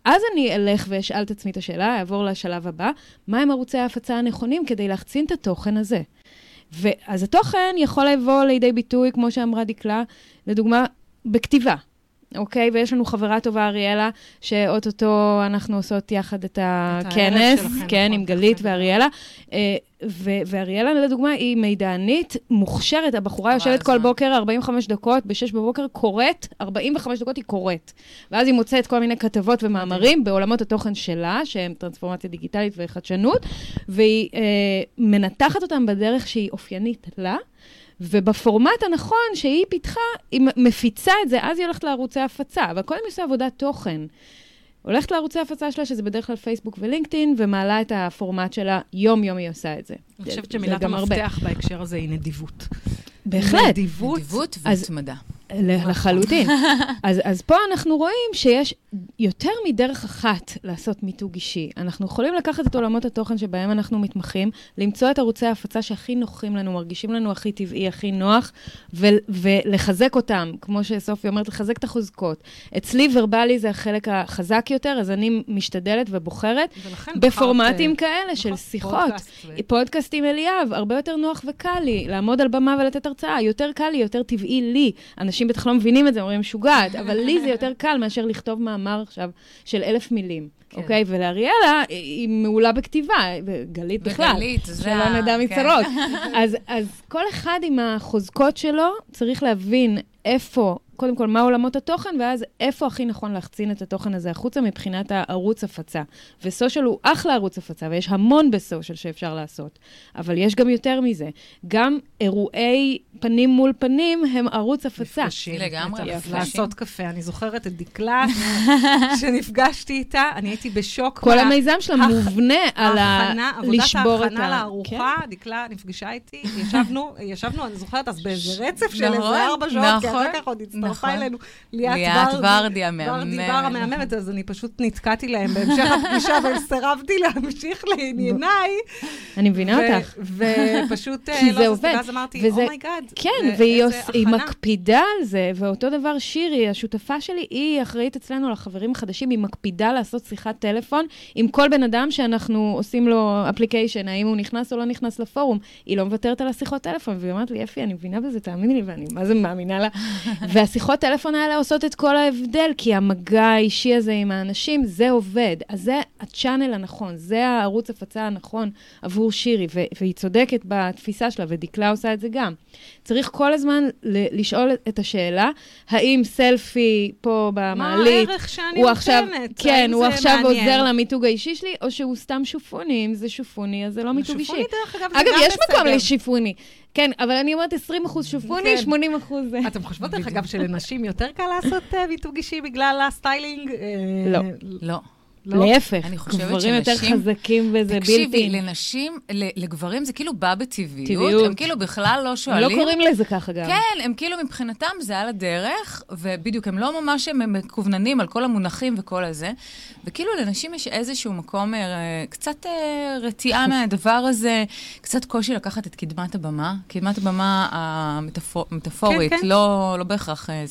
אז אני אלך ואשאל את עצמי את השאלה, אעבור לשלב הבא, מהם ערוצי ההפצה הנכונים כדי להחצין את התוכן הזה? ואז התוכן יכול לבוא לידי ביטוי, כמו שאמרה דקלה, לדוגמה, בכתיבה. אוקיי? ויש לנו חברה טובה, אריאלה, שאו-טו-טו אנחנו עושות יחד את הכנס, את כן, עם גלית ואריאלה. אה, ואריאלה, לדוגמה, היא מידענית מוכשרת. הבחורה יושבת כל בוקר 45 דקות, ב-6 בבוקר, קוראת, 45 דקות היא קוראת. ואז היא מוצאת כל מיני כתבות ומאמרים בעולמות התוכן שלה, שהם טרנספורמציה דיגיטלית וחדשנות, והיא אה, מנתחת אותם בדרך שהיא אופיינית לה. ובפורמט הנכון שהיא פיתחה, היא מפיצה את זה, אז היא הולכת לערוצי הפצה, אבל קודם היא עושה עבודת תוכן. הולכת לערוצי הפצה שלה, שזה בדרך כלל פייסבוק ולינקדאין, ומעלה את הפורמט שלה, יום-יום היא עושה את זה. אני חושבת שמילת המפתח בהקשר הזה היא נדיבות. בהחלט. נדיבות, נדיבות והתמדה. לחלוטין. אז, אז פה אנחנו רואים שיש יותר מדרך אחת לעשות מיתוג אישי. אנחנו יכולים לקחת את עולמות התוכן שבהם אנחנו מתמחים, למצוא את ערוצי ההפצה שהכי נוחים לנו, מרגישים לנו הכי טבעי, הכי נוח, ו- ולחזק אותם, כמו שסופי אומרת, לחזק את החוזקות. אצלי ורבלי זה החלק החזק יותר, אז אני משתדלת ובוחרת בפורמטים בחרת, כאלה נכון, של שיחות. פודקאסט. פודקאסטים אליאב, הרבה יותר נוח וקל לי, לעמוד על במה ולתת הרצאה, יותר קל לי, יותר טבעי לי. אנשים בטח לא מבינים את זה, אומרים, משוגעת, אבל לי זה יותר קל מאשר לכתוב מאמר עכשיו של אלף מילים. כן. אוקיי? ולאריאלה, היא מעולה בכתיבה, וגלית בכלל. בגלית, זה... שלא נדע כן. מצרות. אז, אז כל אחד עם החוזקות שלו צריך להבין איפה קודם כל, מה עולמות התוכן, ואז איפה הכי נכון להחצין את התוכן הזה החוצה מבחינת הערוץ הפצה. וסושיאל הוא אחלה ערוץ הפצה, ויש המון בסושיאל שאפשר לעשות. אבל יש גם יותר מזה. גם אירועי פנים מול פנים הם ערוץ הפצה. מפגשים. לגמרי, לעשות קפה. אני זוכרת את דקלה, שנפגשתי איתה, אני הייתי בשוק. כל המיזם שלה מובנה על לשבור את ה... עבודת ההכנה לארוחה, כן. דקלה נפגשה איתי, ישבנו, אני זוכרת, אז באיזה רצף של איזה נכון, ארבע שעות, כי אחר כך עוד הצטרפה נכון. אלינו ליאת ורדי המהממת. ורדי בר המהממת, אז אני פשוט נתקעתי להם בהמשך הפגישה, וסירבתי להמשיך לענייניי. אני מבינה אותך. ופשוט, לא, אז אמרתי, oh my God. כן, והיא מקפידה על זה, ואותו דבר שירי, השותפה שלי, היא אחראית אצלנו לחברים החדשים, היא מקפידה לעשות שיחת טלפון עם כל בן אדם שאנחנו עושים לו application, האם הוא נכנס או לא נכנס לפורום. היא לא מוותרת על השיחות טלפון, והיא אומרת לי, יפי, אני מבינה בזה, תאמיני לי, ואני מה זה מאמינה לה. והשיחות טלפון האלה עושות את כל ההבדל, כי המגע האישי הזה עם האנשים, זה עובד. אז זה הצ'אנל הנכון, זה הערוץ הפצה הנכון עבור שירי, והיא צודקת בתפיסה שלה, ודקלה עושה את זה גם. צריך כל הזמן לשאול את השאלה, האם סלפי פה במעלית, מה הערך שאני נותנת? עכשיו, כן, הוא עכשיו מעניין. עוזר למיתוג האישי שלי, או שהוא סתם שופוני, אם זה שופוני, אז זה לא מיתוג אישי. שופוני, דרך אגב, זה גם בסדר. אגב, יש מקום לשיפוני. כן, אבל אני אומרת 20 אחוז שופוני, כן. 80 אחוז... אתם חושבות, דרך אגב, שלנשים יותר קל לעשות אה, מיתוג אישי בגלל הסטיילינג? אה, לא. לא. לא? להפך, גברים יותר חזקים וזה בלתי. תקשיבי, לנשים, לגברים זה כאילו בא בטבעיות. טבעיות. הם כאילו בכלל לא שואלים. הם לא קוראים לזה ככה גם. כן, הם כאילו מבחינתם זה על הדרך, ובדיוק, הם לא ממש הם מקווננים על כל המונחים וכל הזה. וכאילו לנשים יש איזשהו מקום, אה, קצת אה, רתיעה מהדבר הזה, קצת קושי לקחת את קדמת הבמה, קדמת הבמה המטאפורית, כן, כן. לא, לא בהכרח, אה,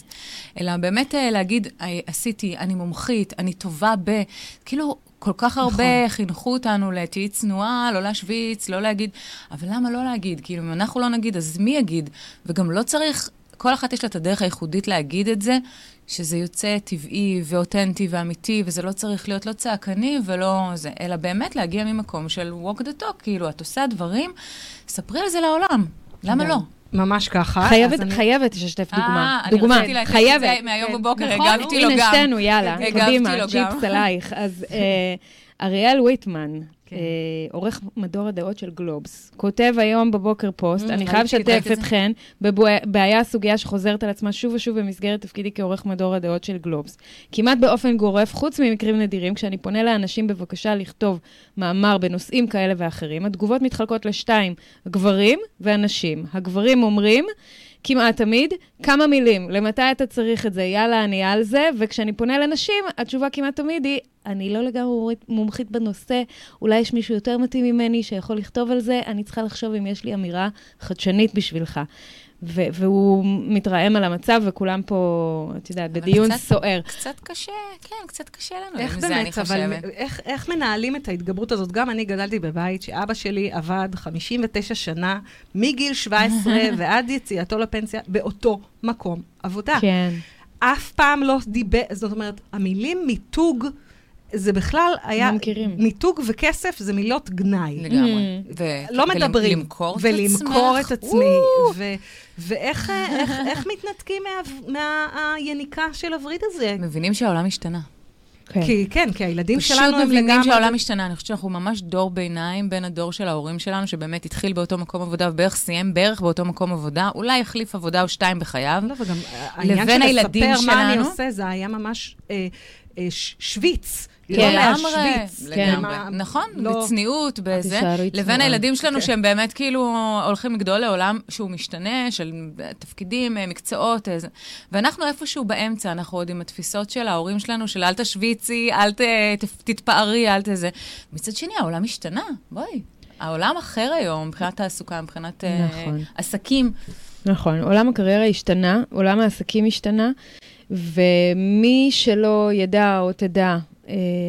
אלא באמת להגיד, עשיתי, אני מומחית, אני טובה ב... כאילו, כל כך הרבה נכון. חינכו אותנו לתהיי צנועה, לא להשוויץ, לא להגיד, אבל למה לא להגיד? כאילו, אם אנחנו לא נגיד, אז מי יגיד? וגם לא צריך, כל אחת יש לה את הדרך הייחודית להגיד את זה, שזה יוצא טבעי ואותנטי ואמיתי, וזה לא צריך להיות לא צעקני ולא זה, אלא באמת להגיע ממקום של walk the talk, כאילו, את עושה דברים, ספרי על זה לעולם. למה לא? ממש ככה. חייבת, אני... חייבת לשתף דוגמה. אה, דוגמה, אני רציתי חייבת. מהיום בבוקר, נכון, הגבתי לו גם. הנה שתינו, יאללה, קדימה, ג'יפס עלייך. אז... אריאל ויטמן, כן. אה, עורך מדור הדעות של גלובס, כותב היום בבוקר פוסט, Mm, אני חייב לשתף. אתכן בבעיה סוגיה שחוזרת על עצמה שוב ושוב במסגרת תפקידי כעורך מדור הדעות של גלובס. כמעט באופן גורף, חוץ ממקרים נדירים, כשאני פונה לאנשים בבקשה לכתוב מאמר בנושאים כאלה ואחרים, התגובות מתחלקות לשתיים, גברים ואנשים. הגברים אומרים, כמעט תמיד, כמה מילים, למתי אתה צריך את זה, יאללה, אני על זה, וכשאני פונה לנשים, התשובה כמעט תמיד היא, אני לא לגמרי מומחית בנושא, אולי יש מישהו יותר מתאים ממני שיכול לכתוב על זה, אני צריכה לחשוב אם יש לי אמירה חדשנית בשבילך. ו- והוא מתרעם על המצב, וכולם פה, את יודעת, בדיון קצת- סוער. קצת קשה, כן, קצת קשה לנו איך עם זה, אני באמת, אבל חושבת. איך, איך מנהלים את ההתגברות הזאת? גם אני גדלתי בבית שאבא שלי עבד 59 שנה, מגיל 17 ועד יציאתו לפנסיה, באותו מקום עבודה. כן. אף פעם לא דיבר, זאת אומרת, המילים מיתוג, זה בכלל היה... לא מכירים. מיתוג וכסף זה מילות גנאי. לגמרי. Mm. ו- לא מדברים. למכור את ולמכור עצמך. את עצמי. ו- ואיך איך, איך מתנתקים מה- מהיניקה של הווריד הזה? מבינים שהעולם השתנה. כן. כי כן, כי הילדים פשוט שלנו הם מבינים לגמרי... שהעולם השתנה. אני חושבת שאנחנו ממש דור ביניים בין הדור של ההורים שלנו, שבאמת התחיל באותו מקום עבודה ובערך סיים בערך באותו מקום עבודה, אולי החליף עבודה או שתיים בחייו. לא, וגם העניין של הילדים לספר מה אני שלנו. עושה, זה היה ממש אה, אה, ש- שוויץ. כן. לא לגמרי, להשוויץ. כן. לגמרי. נכון, לא- בצניעות, בזה. לבין. הילדים שלנו, כן. שהם באמת כאילו הולכים לגדול לעולם שהוא משתנה, של תפקידים, אה, מקצועות, אה, זה. ואנחנו איפשהו באמצע, אנחנו עוד עם התפיסות של ההורים שלנו, של אל תשוויצי, אל תתפארי, אל תזה. מצד שני, העולם השתנה, בואי. העולם אחר היום, מבחינת תעסוקה, מבחינת אה, נכון. עסקים. נכון, עולם הקריירה השתנה, עולם העסקים השתנה, ומי שלא ידע או תדע אה,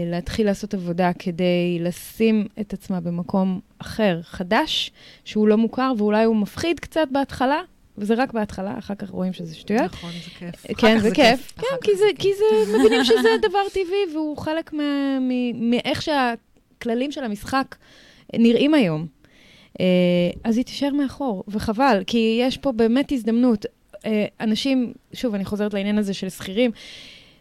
להתחיל לעשות עבודה כדי לשים את עצמה במקום אחר, חדש, שהוא לא מוכר ואולי הוא מפחיד קצת בהתחלה, וזה רק בהתחלה, אחר כך רואים שזה שטויות. נכון, זה כיף. אחר כן, זה כיף. כן, כי זה. כי מבינים שזה דבר טבעי, והוא חלק מה- מ- מאיך שהכללים של המשחק נראים היום. אה, אז היא תישאר מאחור, וחבל, כי יש פה באמת הזדמנות. אה, אנשים, שוב, אני חוזרת לעניין הזה של שכירים,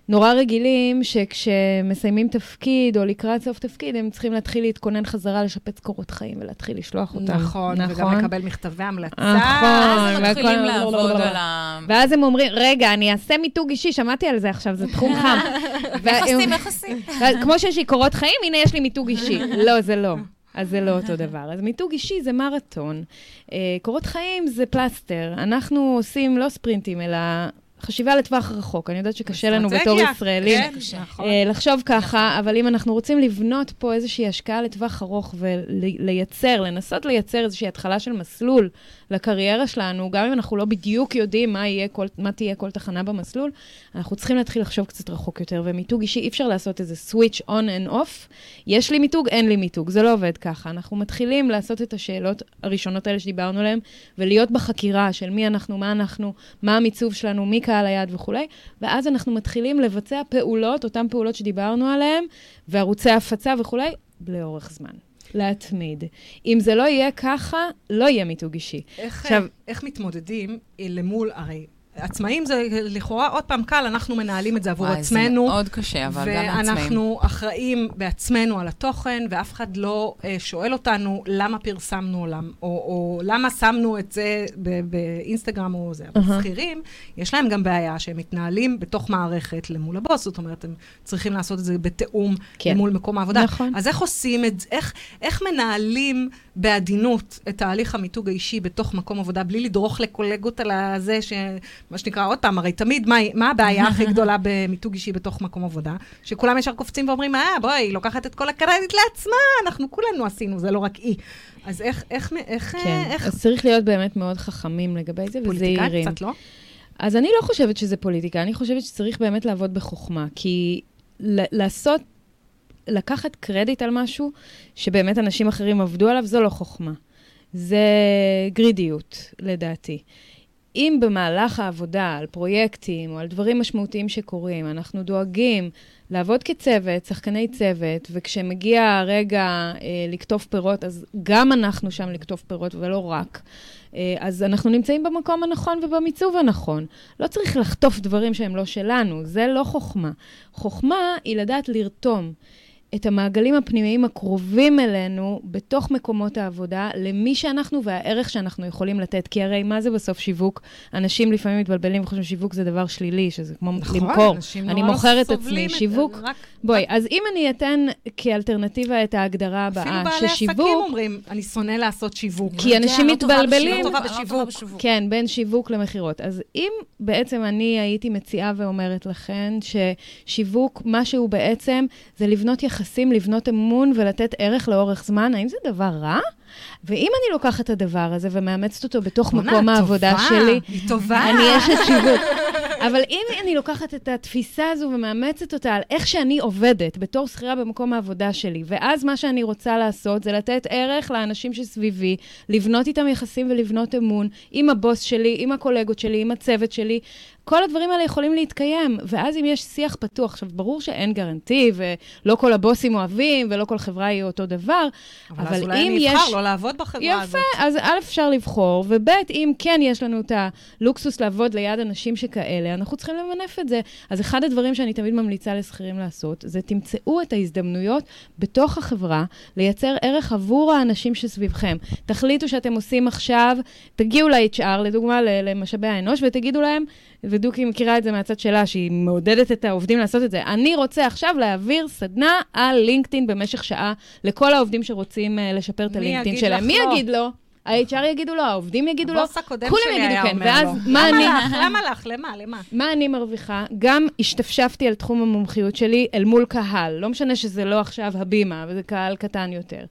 נורא רגילים שכשמסיימים תפקיד או לקראת סוף תפקיד, הם צריכים להתחיל להתכונן חזרה, לשפץ קורות חיים ולהתחיל לשלוח אותם. נכון, וגם לקבל מכתבי המלצה. נכון. אז הם מתחילים לעבוד על ה... ואז הם אומרים, רגע, אני אעשה מיתוג אישי, שמעתי על זה עכשיו, זה תחום חם. איך עושים, איך עושים? ואז כמו שיש לי קורות חיים, הנה יש לי מיתוג אישי. לא, זה לא. אז זה לא אותו דבר. אז מיתוג אישי זה מרתון. אה, קורות חיים זה פלסטר. אנחנו עושים לא ספרינטים, אלא חשיבה לטווח רחוק. אני יודעת שקשה לנו בתור. ישראלים. כן. נכון. אה, לחשוב ככה, אבל אם אנחנו רוצים לבנות פה איזושהי השקעה לטווח ארוך ולייצר, לנסות לייצר איזושהי התחלה של מסלול לקריירה שלנו, גם אם אנחנו לא בדיוק יודעים מה, יהיה כל, מה תהיה כל תחנה במסלול, אנחנו צריכים להתחיל לחשוב קצת רחוק יותר, ומיתוג אישי, אי אפשר לעשות איזה switch on and off. יש לי מיתוג, אין לי מיתוג, זה לא עובד ככה. אנחנו מתחילים לעשות את השאלות הראשונות האלה שדיברנו עליהן, ולהיות בחקירה של מי אנחנו, מה אנחנו, מה המיצוב שלנו, מי קהל היעד וכולי, ואז אנחנו מתחילים לבצע פעולות, אותן פעולות שדיברנו עליהן, וערוצי הפצה וכולי, לאורך זמן. להתמיד. אם זה לא יהיה ככה, לא יהיה מיתוג אישי. איך, עכשיו- איך מתמודדים למול, הרי עצמאים זה לכאורה עוד פעם קל, אנחנו מנהלים את זה עבור וואי, עצמנו. זה מאוד קשה, אבל גם לעצמאים. ואנחנו אחראים בעצמנו על התוכן, ואף אחד לא אה, שואל אותנו למה פרסמנו עולם, או, או למה שמנו את זה באינסטגרם או זה. אבל אהה. שכירים, יש להם גם בעיה שהם מתנהלים בתוך מערכת למול הבוס, זאת אומרת, הם צריכים לעשות את זה בתיאום כן. למול מקום העבודה. נכון. אז איך עושים את זה? איך, איך מנהלים בעדינות את תהליך המיתוג האישי בתוך מקום עבודה, בלי לדרוך לקולגות על הזה, ש... מה שנקרא, עוד פעם, הרי תמיד, מה, מה הבעיה הכי גדולה במיתוג אישי בתוך מקום עבודה? שכולם ישר קופצים ואומרים, אה, בואי, היא לוקחת את כל הקרדיט לעצמה, אנחנו כולנו עשינו, זה לא רק היא. אז איך, איך, איך, כן, איך, אז צריך להיות באמת מאוד חכמים לגבי זה, וזהירים. פוליטיקאים קצת, לא? אז אני לא חושבת שזה פוליטיקה, אני חושבת שצריך באמת לעבוד בחוכמה, כי ל- לעשות, לקחת קרדיט על משהו שבאמת אנשים אחרים עבדו עליו, זו לא חוכמה. זה גרידיות, לדעתי. אם במהלך העבודה על פרויקטים או על דברים משמעותיים שקורים, אנחנו דואגים לעבוד כצוות, שחקני צוות, וכשמגיע הרגע אה, לקטוף פירות, אז גם אנחנו שם לקטוף פירות ולא רק. אה, אז אנחנו נמצאים במקום הנכון ובמיצוב הנכון. לא צריך לחטוף דברים שהם לא שלנו, זה לא חוכמה. חוכמה היא לדעת לרתום את המעגלים הפנימיים הקרובים אלינו בתוך מקומות העבודה, למי שאנחנו והערך שאנחנו יכולים לתת. כי הרי מה זה בסוף שיווק? אנשים לפעמים מתבלבלים וחושבים שיווק זה דבר שלילי, שזה כמו נכון, למכור. אנשים אני נורא מוכר את עצמי. שיווק, רק- בואי, רק- אז אם אני אתן כאלטרנטיבה את ההגדרה אפילו הבאה, בעלי עסקים ששיווק... אומרים, אני שונא לעשות שיווק. כי אנשים לא טובה מתבלבלים. לא לא טובה בשיווק. כן, בין שיווק למכירות. אז אם בעצם אני הייתי מציעה ואומרת לכן ששיווק, מה שהוא בעצם, זה לבנות יחסים, לבנות אמון ולתת ערך לאורך זמן, האם זה דבר רע? ואם אני לוקחת את הדבר הזה ומאמצת אותו בתוך מקום העבודה טובה, שלי, היא טובה. אני אשת שיווק. אבל אם אני לוקחת את התפיסה הזו ומאמצת אותה על איך שאני עובדת בתור שכירה במקום העבודה שלי, ואז מה שאני רוצה לעשות זה לתת ערך לאנשים שסביבי, לבנות איתם יחסים ולבנות אמון עם הבוס שלי, עם הקולגות שלי, עם הצוות שלי. כל הדברים האלה יכולים להתקיים, ואז אם יש שיח פתוח, עכשיו, ברור שאין גרנטי, ולא כל הבוסים אוהבים, ולא כל חברה היא אותו דבר, אבל אבל אז אולי אם אני יש... אבחר לא לעבוד בחברה הזאת. יפה, אז א', אפשר לבחור, וב', אם כן יש לנו את הלוקסוס לעבוד ליד אנשים שכאלה, אנחנו צריכים למנף את זה. אז אחד הדברים שאני תמיד ממליצה לשכירים לעשות, זה תמצאו את ההזדמנויות בתוך החברה, לייצר ערך עבור האנשים שסביבכם. תחליטו שאתם עושים עכשיו, תגיעו ל-HR, לדוגמה, למשאבי האנוש, ותגידו להם, ודוקי מכירה את זה מהצד שלה, שהיא מעודדת את העובדים לעשות את זה, אני רוצה עכשיו להעביר סדנה על לינקדאין במשך שעה לכל העובדים שרוצים uh, לשפר את הלינקדאין שלהם. מי לא? יגיד לו? ה-HR יגידו לו, העובדים יגידו לו, כולם יגידו כן, ואז. מה אני... למה לך? למה? למה? מה אני מרוויחה? גם השתפשפתי על תחום המומחיות שלי אל מול קהל. לא משנה שזה לא עכשיו הבימה, וזה קהל קטן יותר.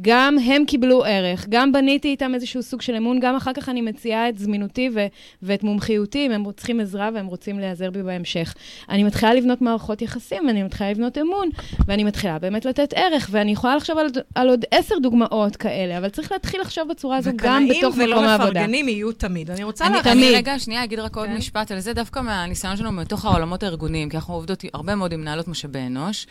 גם הם קיבלו ערך, גם בניתי איתם איזשהו סוג של אמון, גם אחר כך אני מציעה את זמינותי ו- ואת מומחיותי, אם הם צריכים עזרה והם רוצים להיעזר בי בהמשך. אני מתחילה לבנות מערכות יחסים, ואני מתחילה לבנות אמון, ואני מתחילה באמת לתת ערך, ואני יכולה לחשוב על, על עוד עשר דוגמאות כאלה, אבל צריך להתחיל לחשוב בצורה הזו גם בתוך וקנאים מקום ולא העבודה. מפרגנים יהיו תמיד. אני רוצה להכניס... אני תמיד. רגע, שנייה, אגיד רק עוד כן. משפט על זה, דווקא מהניסיון שלנו מתוך העולמות הארגוניים, כי אנחנו עובדות הרבה מאוד עם מנהלות משאבי אנוש.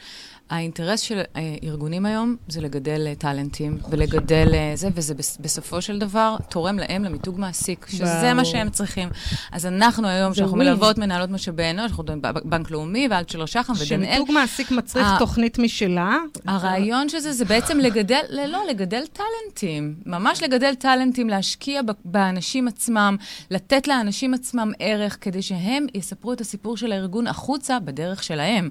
האינטרס של אה, ארגונים היום זה לגדל אה, טאלנטים ולגדל אה, זה, וזה בס- בסופו של דבר תורם להם למיתוג מעסיק, שזה. מה שהם צריכים. אז אנחנו היום, זה שאנחנו ווין. מלוות מנהלות משאבי אנוש, אנחנו מדברים בבנק לאומי של שחם ודנאל, שמיתוג מעסיק מצריך תוכנית משלה. הרעיון של זה, זה בעצם לגדל, לא, לגדל טאלנטים. ממש לגדל טאלנטים, להשקיע באנשים עצמם, לתת לאנשים עצמם ערך, כדי שהם יספרו את הסיפור של הארגון החוצה בדרך שלהם.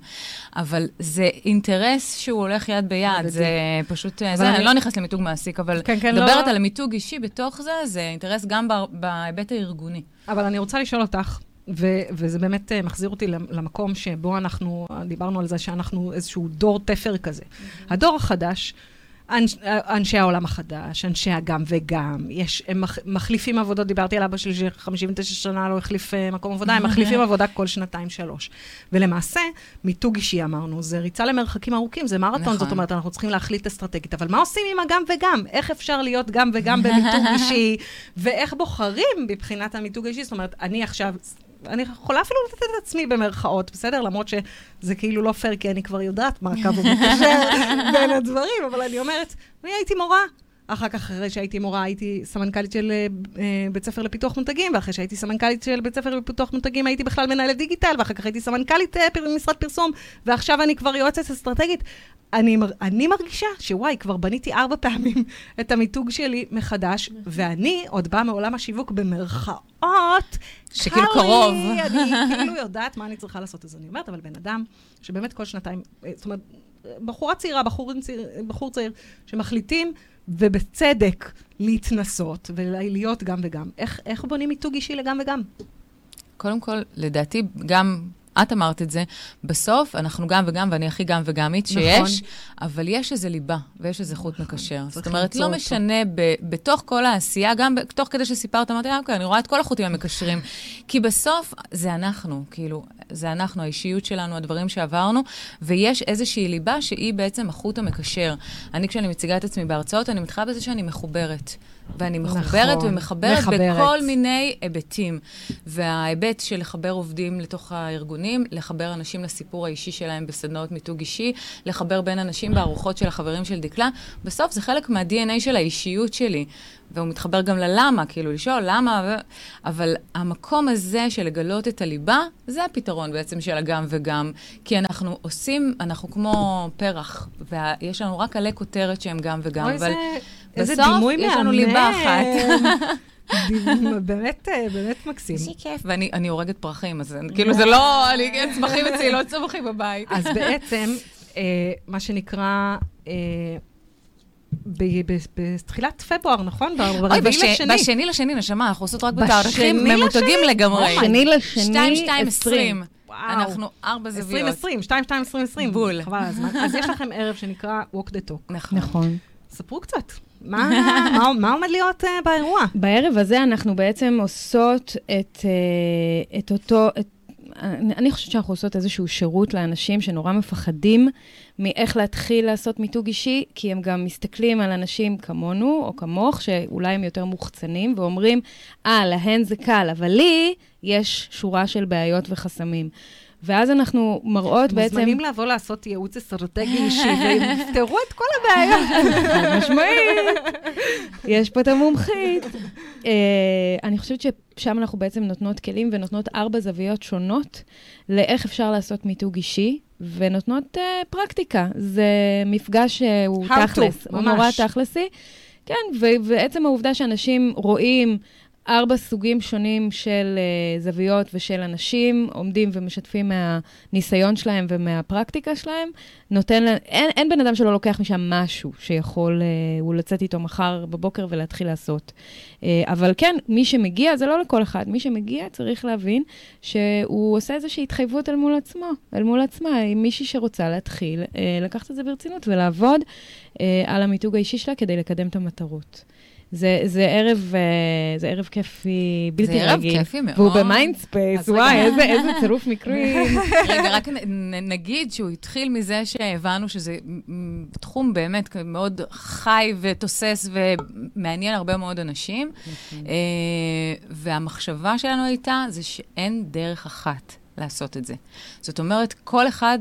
אבל זה אינטרס שהוא הולך יד ביד. זה פשוט, זה, אני- לא נכנסת למיתוג מעסיק, אבל כן, כן, לא, מדברת. על מיתוג אישי בתוך זה, זה אינטרס גם בהיבט הארגוני. אבל אני רוצה לשאול אותך, ו- וזה באמת אה, מחזיר אותי למ- למקום שבו אנחנו, דיברנו על זה שאנחנו איזשהו דור תפר כזה. הדור החדש, אנש, אנשי העולם החדש, אנשי הגם וגם, יש, הם מח, מחליפים עבודות, דיברתי על אבא שלי ש-59 שנה לא החליף אה, מקום עבודה, הם מחליפים עבודה כל שנתיים-שלוש. ולמעשה, מיתוג אישי אמרנו, זה ריצה למרחקים ארוכים, זה מרתון, נכון. זאת אומרת, אנחנו צריכים להחליט אסטרטגית. אבל מה עושים עם הגם וגם? איך אפשר להיות גם וגם במיתוג אישי, ואיך בוחרים מבחינת המיתוג האישי? זאת אומרת, אני עכשיו... אני יכולה אפילו לתת את עצמי במרכאות, בסדר? למרות שזה כאילו לא פייר, כי אני כבר יודעת מה הקו המקשר בין הדברים, אבל אני אומרת, אני הייתי מורה. אחר כך, אחרי שהייתי מורה, הייתי סמנכ"לית של אה, אה, בית ספר לפיתוח מותגים, ואחרי שהייתי סמנכ"לית של בית ספר לפיתוח מותגים, הייתי בכלל מנהלת דיגיטל, ואחר כך הייתי סמנכ"לית אה, משרד פרסום, ועכשיו אני כבר יועצת אסטרטגית. אני, אני מרגישה שוואי, כבר בניתי ארבע פעמים את המיתוג שלי מחדש, ואני עוד באה מעולם השיווק במרכאות. שכאילו קר קרוב. אני כאילו יודעת מה אני צריכה לעשות. אז אני אומרת, אבל בן אדם שבאמת כל שנתיים, אה, זאת אומרת, בחורה צעירה, בחור בחור צעיר, שמחליטים, ובצדק, להתנסות ולהיות גם וגם. איך, איך בונים מיתוג אישי לגם וגם? קודם כל, לדעתי, גם את אמרת את זה, בסוף אנחנו גם וגם, ואני הכי גם וגמית שיש, אבל יש איזה ליבה ויש איזה חוט מקשר. זאת אומרת, לא אותו. משנה, ב, בתוך כל העשייה, גם ב, תוך כדי שסיפרת, אמרתי, אה, אוקיי, אני רואה את כל החוטים המקשרים. כי בסוף זה אנחנו, כאילו, זה אנחנו, האישיות שלנו, הדברים שעברנו, ויש איזושהי ליבה שהיא בעצם החוט המקשר. אני, כשאני מציגה את עצמי בהרצאות, אני מתחילה בזה שאני מחוברת. ואני מחוברת נכון, ומחברת מחברת. בכל מיני היבטים. וההיבט של לחבר עובדים לתוך הארגונים, לחבר אנשים לסיפור האישי שלהם בסדנאות מיתוג אישי, לחבר בין אנשים בארוחות של החברים של דקלה, בסוף זה חלק מה-DNA של האישיות שלי. והוא מתחבר גם ללמה, כאילו לשאול למה, ו... אבל המקום הזה של לגלות את הליבה, זה הפתרון בעצם של הגם וגם. כי אנחנו עושים, אנחנו כמו פרח, ויש לנו רק עלי כותרת שהם גם וגם, אוי, אבל זה- איזה בסוף דימוי יש לנו מהמם. ליבה אחת. באמת, באמת מקסים. איזה כיף. ואני אני הורגת פרחים, אז כאילו זה לא, אני כן, צמחים אצלי, לא צמחים בבית. אז בעצם, אה, מה שנקרא, אה, ב- ב- בתחילת פברואר, נכון? אוי, ברביעי לשני. בשני לשני, נשמה, אנחנו עושות רק בשני בתאריכים ממותגים? לגמרי. שני לשני, 2, 2, 20. 20. וואו. אנחנו ארבע זוויות. 2020, 2, 2, 20, 20. בול. חבל על הזמן. אז יש לכם ערב שנקרא Walk the Talk. נכון. נכון. ספרו קצת. מה עומד להיות אה, באירוע? בערב הזה אנחנו בעצם עושות את, אה, אותו... אני אני חושבת שאנחנו עושות איזשהו שירות לאנשים שנורא מפחדים מאיך להתחיל לעשות מיתוג אישי, כי הם גם מסתכלים על אנשים כמונו או כמוך, שאולי הם יותר מוחצנים, ואומרים, אה, להן זה קל, אבל לי יש שורה של בעיות וחסמים. ואז אנחנו מראות בעצם... מוזמנים לבוא לעשות ייעוץ אסטרטגי אישי, ויפתרו את כל הבעיות. חד משמעית. יש פה את המומחית. אה, אני חושבת ששם אנחנו בעצם נותנות כלים ונותנות ארבע זוויות שונות לאיך אפשר לעשות מיתוג אישי, ונותנות אה, פרקטיקה. זה מפגש שהוא תכלס, הוא. נורא תכלסי. כן, ו- ועצם העובדה שאנשים רואים ארבע סוגים שונים של uh, זוויות ושל אנשים, עומדים ומשתפים מהניסיון שלהם ומהפרקטיקה שלהם, נותן אין, אין בן אדם שלא לוקח משם משהו שיכול uh, הוא לצאת איתו מחר בבוקר ולהתחיל לעשות. Uh, אבל כן, מי שמגיע, זה לא לכל אחד, מי שמגיע צריך להבין שהוא עושה איזושהי התחייבות אל מול עצמו, אל מול עצמה, עם מישהי שרוצה להתחיל, uh, לקחת את זה ברצינות ולעבוד uh, על המיתוג האישי שלה כדי לקדם את המטרות. זה, זה ערב, אה, זה ערב כיפי, בלתי זה ערב רגיל. כיפי מאוד. והוא ב Mindspace, וואי, רגע. איזה, איזה צירוף מקרים. רגע, רק נ- נגיד שהוא התחיל מזה שהבנו שזה תחום באמת מאוד חי ותוסס ומעניין הרבה מאוד אנשים. אה, והמחשבה שלנו הייתה, זה שאין דרך אחת לעשות את זה. זאת אומרת, כל אחד...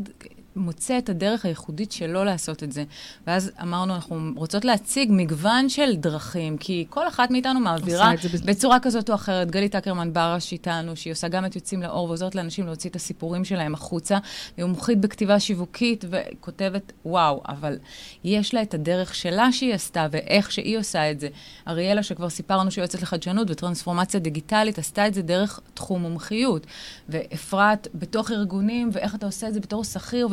מוצא את הדרך הייחודית שלו לעשות את זה. ואז אמרנו, אנחנו רוצות להציג מגוון של דרכים, כי כל אחת מאיתנו מעבירה בצורה כזאת או אחרת. גלית אקרמן ברש איתנו, שהיא עושה גם את יוצאים לאור ועוזרת לאנשים להוציא את הסיפורים שלהם החוצה. היא מומחית בכתיבה שיווקית וכותבת, וואו, אבל יש לה את הדרך שלה שהיא עשתה ואיך שהיא עושה את זה. אריאלה, שכבר סיפרנו שהיא יועצת לחדשנות וטרנספורמציה דיגיטלית, עשתה את זה דרך תחום מומחיות. ואפרת, בתוך ארגונים, ואיך אתה עושה את זה בתור שכיר,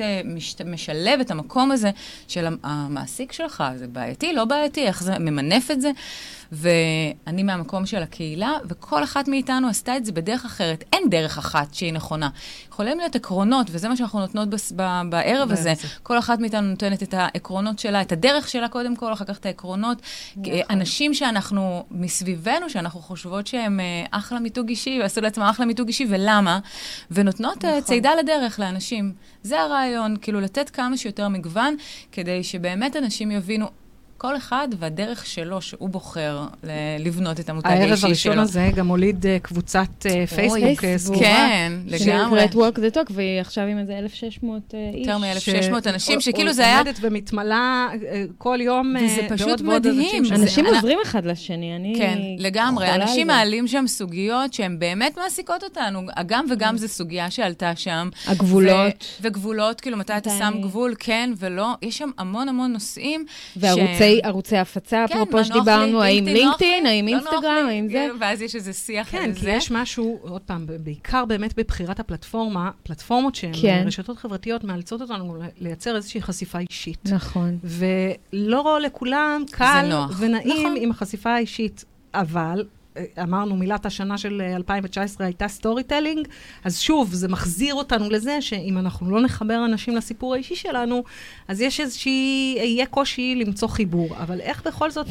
אה, משת, משלב את המקום הזה של המ- המעסיק שלך, זה בעייתי, לא בעייתי, איך זה ממנף את זה. ואני מהמקום של הקהילה, וכל אחת מאיתנו עשתה את זה בדרך אחרת. אין דרך אחת שהיא נכונה. יכולים להיות עקרונות, וזה מה שאנחנו נותנות בס, ב, בערב הזה. כל אחת מאיתנו נותנת את העקרונות שלה, את הדרך שלה קודם כל, אחר כך את העקרונות. נכון. אנשים שאנחנו מסביבנו, שאנחנו חושבות שהם אה, אחלה מיתוג אישי, ועשו לעצמם אחלה מיתוג אישי, ולמה? ונותנות אה, נכון. צידה לדרך לאנשים. זה הרעיון, כאילו לתת כמה שיותר מגוון, כדי שבאמת אנשים יבינו. כל אחד והדרך שלו, שהוא בוחר לבנות את המותג האישי שלו. הערב הראשון הזה גם הוליד אה, קבוצת אה, פייסבוק אה, פייסבוק. סגורה. כן, לגמרי. שנקראת Walk the Talk, והיא עכשיו עם איזה 1,600 אה, איש. יותר מ-1,600 ש- אנשים, שכאילו זה היה... עומדת ומתמלה אה, כל יום אה, וזה פשוט בעוד ועוד מדהים. אנשים זה- עוזרים אחד לשני, אני כן, לגמרי. אנשים זה. מעלים שם סוגיות שהן באמת מעסיקות אותנו. הגם וגם זו סוגיה שעלתה שם. הגבולות. וגבולות, כאילו, מתי אתה שם גבול, כן ולא. יש שם המון המון נושאים. וערוצי ערוצי הפצה, כן, אפרופו מה נוח לי, שדיברנו, האם לינקדאין, לי, האם לא אינסטגרם, האם זה. כאילו, ואז יש איזה שיח כן, על כי זה. יש משהו, עוד פעם, בעיקר באמת בבחירת הפלטפורמה, פלטפורמות שהן כן. רשתות חברתיות מאלצות אותנו לייצר איזושהי חשיפה אישית. נכון. ולא לכולם קל. ונעים נכון. עם החשיפה האישית, אבל... אה, אמרנו, מילת השנה של אה, 2019 הייתה storytelling, אז שוב, זה מחזיר אותנו לזה שאם אנחנו לא נחבר אנשים לסיפור האישי שלנו, אז יש איזושהי, יהיה קושי למצוא חיבור. אבל איך בכל זאת,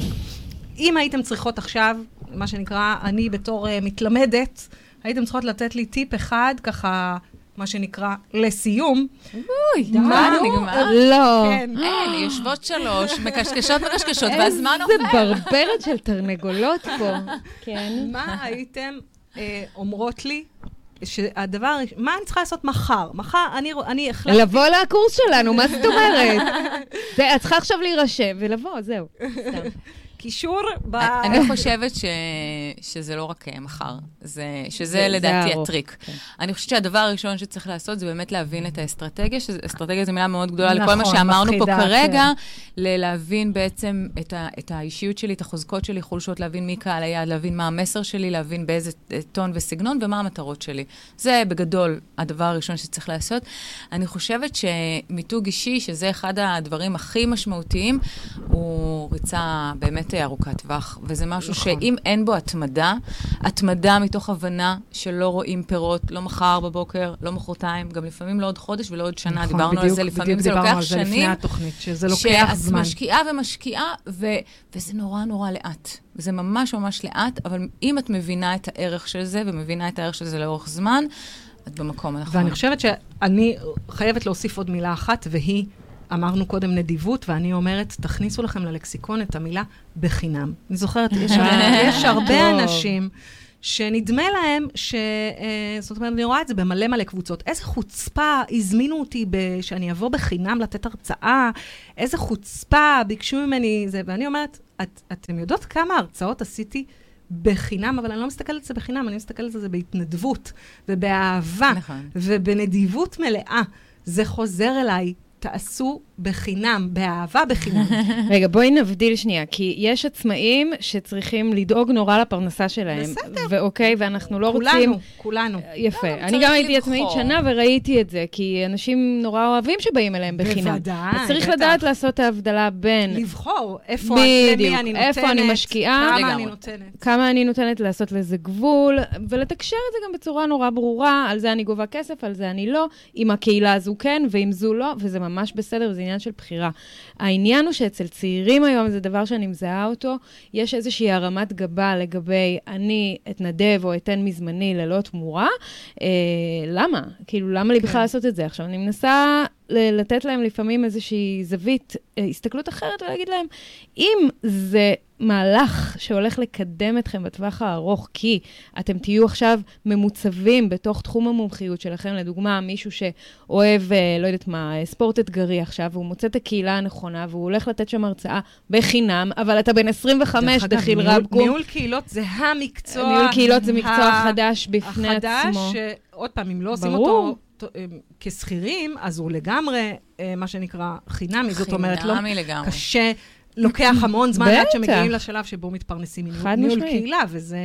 אם הייתם צריכות עכשיו, מה שנקרא, אני בתור uh, מתלמדת, הייתם צריכות לתת לי טיפ אחד, ככה, מה שנקרא, לסיום. אוי, די, מה, נו, נגמר? לא. כן. אין, יושבות שלוש, מקשקשות מקשקשות, והזמן עובר. איזה ברברת של תרנגולות פה. כן. מה הייתם אה, אומרות לי שהדבר, מה אני צריכה לעשות מחר? מחר אני, אני החלטתי... לבוא לקורס שלנו, מה זאת אומרת? זה, את צריכה עכשיו להירשם ולבוא, זהו. סתם. קישור ב... אני חושבת ש... שזה לא רק אה, מחר, זה... שזה זה לדעתי ארוך, הטריק. כן. אני חושבת שהדבר הראשון שצריך לעשות זה באמת להבין את האסטרטגיה, שאסטרטגיה זו מילה מאוד גדולה לכל נכון, מה שאמרנו פה כרגע, כן. להבין בעצם את, ה... את האישיות שלי, את החוזקות שלי, חולשות, להבין מי קהל היעד, להבין מה המסר שלי, להבין באיזה אה, טון וסגנון ומה המטרות שלי. זה בגדול הדבר הראשון שצריך לעשות. אני חושבת שמיתוג אישי, שזה אחד הדברים הכי משמעותיים, הוא ריצה באמת ארוכת טווח, וזה משהו נכון. שאם אין בו התמדה, התמדה מתוך הבנה שלא רואים פירות, לא מחר בבוקר, לא מחרתיים, גם לפעמים לא עוד חודש ולא עוד שנה, נכון, דיברנו על בדיוק- זה, לפעמים בדיוק זה דיברנו לוקח על זה לפני שנים. התוכנית, שזה לוקח זמן. שאת משקיעה ומשקיעה, ו... וזה נורא נורא לאט. וזה ממש ממש לאט, אבל אם את מבינה את הערך של זה, ומבינה את הערך של זה לאורך זמן, את במקום הנכון. ואני חושבת שאני חייבת להוסיף עוד מילה אחת, והיא, אמרנו קודם נדיבות, ואני אומרת, תכניסו לכם ללקסיקון את המילה בחינם. אני זוכרת, יש, יש הרבה. אנשים שנדמה להם ש... אה, זאת אומרת, אני רואה את זה במלא מלא קבוצות. איזה חוצפה הזמינו אותי ב... שאני אבוא בחינם לתת הרצאה, איזה חוצפה ביקשו ממני זה, ואני אומרת, את, אתם יודעות כמה הרצאות עשיתי? בחינם, אבל אני לא מסתכלת על זה בחינם, אני מסתכלת על זה בהתנדבות ובאהבה נכון. ובנדיבות מלאה. זה חוזר אליי, تأسوا בחינם, באהבה בחינם. רגע, בואי נבדיל שנייה, כי יש עצמאים שצריכים לדאוג נורא לפרנסה שלהם. בסדר. ואוקיי, ואנחנו לא רוצים... כולנו, כולנו. יפה. לא, אני צריך גם הייתי לבחור. עצמאית שנה וראיתי את זה, כי אנשים נורא אוהבים שבאים אליהם בחינם. בוודאי, אז צריך בטח. לדעת לעשות את ההבדלה בין לבחור איפה, בדיוק, למי אני נותנת, איפה אני משקיעה. כמה. אני נותנת. כמה אני נותנת לעשות לזה גבול, ולתקשר את זה גם בצורה נורא ברורה, על זה אני גובה כסף, על זה אני לא, עם הקהילה הזו כן, ועם זו לא, וזה ממש בסדר, וזה עניין של בחירה. העניין הוא שאצל צעירים היום, זה דבר שאני מזהה אותו, יש איזושהי הרמת גבה לגבי אני אתנדב או אתן מזמני ללא תמורה. אה, למה? כאילו, למה לי בכלל לעשות את זה? עכשיו, אני מנסה לתת להם לפעמים איזושהי זווית, אה, הסתכלות אחרת, ולהגיד להם, אם זה מהלך שהולך לקדם אתכם בטווח הארוך, כי אתם תהיו עכשיו ממוצבים בתוך תחום המומחיות שלכם, לדוגמה, מישהו שאוהב, אה, לא יודעת מה, ספורט אתגרי עכשיו, והוא מוצא את הקהילה הנכונה, והוא הולך לתת שם הרצאה בחינם, אבל אתה בן 25, דרך אגב, דחיל רבקום. ניהול קהילות זה המקצוע... ניהול קהילות זה מקצוע חדש בפני החדש, עצמו. שעוד פעם, אם לא עושים. אותו כשכירים, אז הוא לגמרי, אה, מה שנקרא, חינמי. זאת אומרת, לא חינמי לגמרי. קשה, לוקח המון זמן עד. שמגיעים לשלב שבו מתפרנסים מניהול. קהילה, וזה...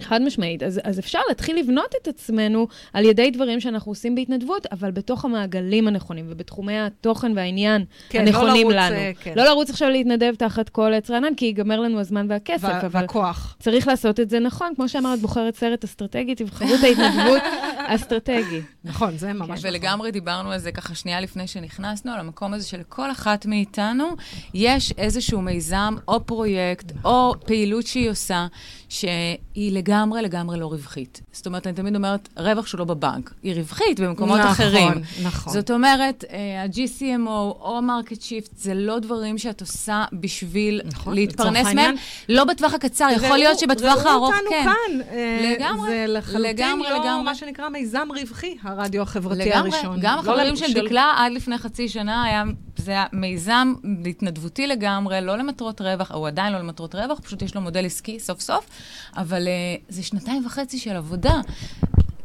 חד משמעית. אז, אז אפשר להתחיל לבנות את עצמנו על ידי דברים שאנחנו עושים בהתנדבות, אבל בתוך המעגלים הנכונים ובתחומי התוכן והעניין כן, לא הנכונים לרוץ, לנו. אה, כן. לא לרוץ עכשיו להתנדב תחת כל עץ רענן, כי ייגמר לנו הזמן והכסף, וה- אבל והכוח. צריך לעשות את זה נכון. כמו שאמרת, בוחרת סרט אסטרטגי, תבחרו את ההתנדבות אסטרטגי. נכון, זה ממש נכון. ולגמרי דיברנו על זה ככה שנייה לפני שנכנסנו, על המקום הזה שלכל אחת מאיתנו יש איזשהו מיזם או פרויקט או פעילות שהיא עושה, שהיא לגמרי לגמרי לא רווחית. זאת אומרת, אני תמיד אומרת, רווח לא בבנק, היא רווחית במקומות נכון, אחרים. נכון. זאת אומרת, אה, ה-GCMO או Market Shift, זה לא דברים שאת עושה בשביל נכון, להתפרנס מהם. העניין. לא בטווח הקצר, יכול להיות שבטווח הארוך ראו כן. אותנו כאן. אה, לגמרי, זה לחלוטין לא לגמרי. מה שנקרא מיזם רווחי, הרדיו החברתי לגמרי, הראשון. גם לא החברים לב- של דקלה עד לפני חצי שנה היה, זה היה מיזם התנדבותי לגמרי, לא למטרות רווח, הוא עדיין לא למטרות רווח, פשוט יש לו מודל עסקי סוף סוף, אבל uh, זה שנתיים וחצי של עבודה.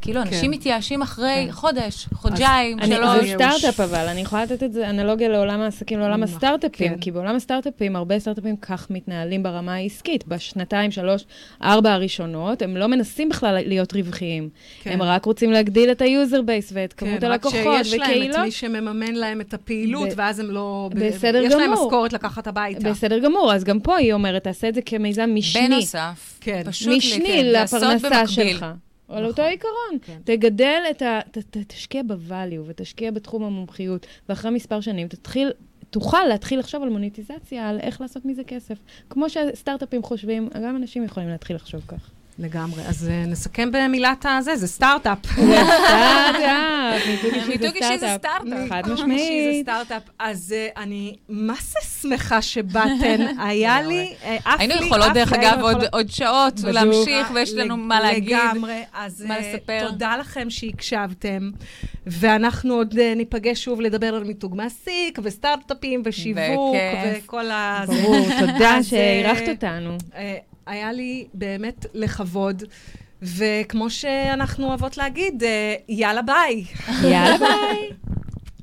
כאילו, אנשים מתייאשים אחרי כן. חודש, חודשיים, אני, שלוש. זה סטארט-אפ אבל, אני יכולה לתת את זה אנלוגיה לעולם העסקים, לעולם נכון, הסטארט-אפים, כן. כי בעולם הסטארט-אפים, הרבה סטארט-אפים כך מתנהלים ברמה העסקית. בשנתיים, שלוש, ארבע הראשונות, הם לא מנסים בכלל להיות רווחיים. כן. הם רק רוצים להגדיל את ה user base ואת כמות כן, הלקוחות רק שיש להם את וקהילות. מי שמממן להם את הפעילות, ב- ואז הם לא... בסדר יש להם גמור. משכורת לקחת הביתה. בסדר גמור, אז גם פה היא אומרת, תעשה את זה כמיזם משני. בנוסף, כן. פשוט משני כן, לפרנסה במקביל. שלך. על אותו עיקרון. כן. תגדל את ה... ת, ת, תשקיע ב value ותשקיע בתחום המומחיות, ואחרי מספר שנים תתחיל, תוכל להתחיל לחשוב על מוניטיזציה, על איך לעשות מזה כסף. כמו שסטארט-אפים חושבים, גם אנשים יכולים להתחיל לחשוב כך. לגמרי. אז אה, נסכם במילת הזה, זה סטארט-אפ. סטארט-אפ, מיתוג אישי זה סטארט-אפ. חד זה משמעית. אז אה, אני מה זה שמחה שבאתן. היה לי, אה, לי, היינו יכולות, דרך אגב, עוד- שעות. להמשיך, ויש לנו מה להגיד. לגמרי. אז מה לספר. תודה לכם שהקשבתם, ואנחנו עוד ניפגש שוב לדבר על מיתוג מעסיק, וסטארט-אפים, ושיווק. וכל ה... ברור, תודה אה, אותנו. היה לי באמת לכבוד, וכמו שאנחנו אוהבות להגיד, אה, יאללה ביי. יאללה ביי.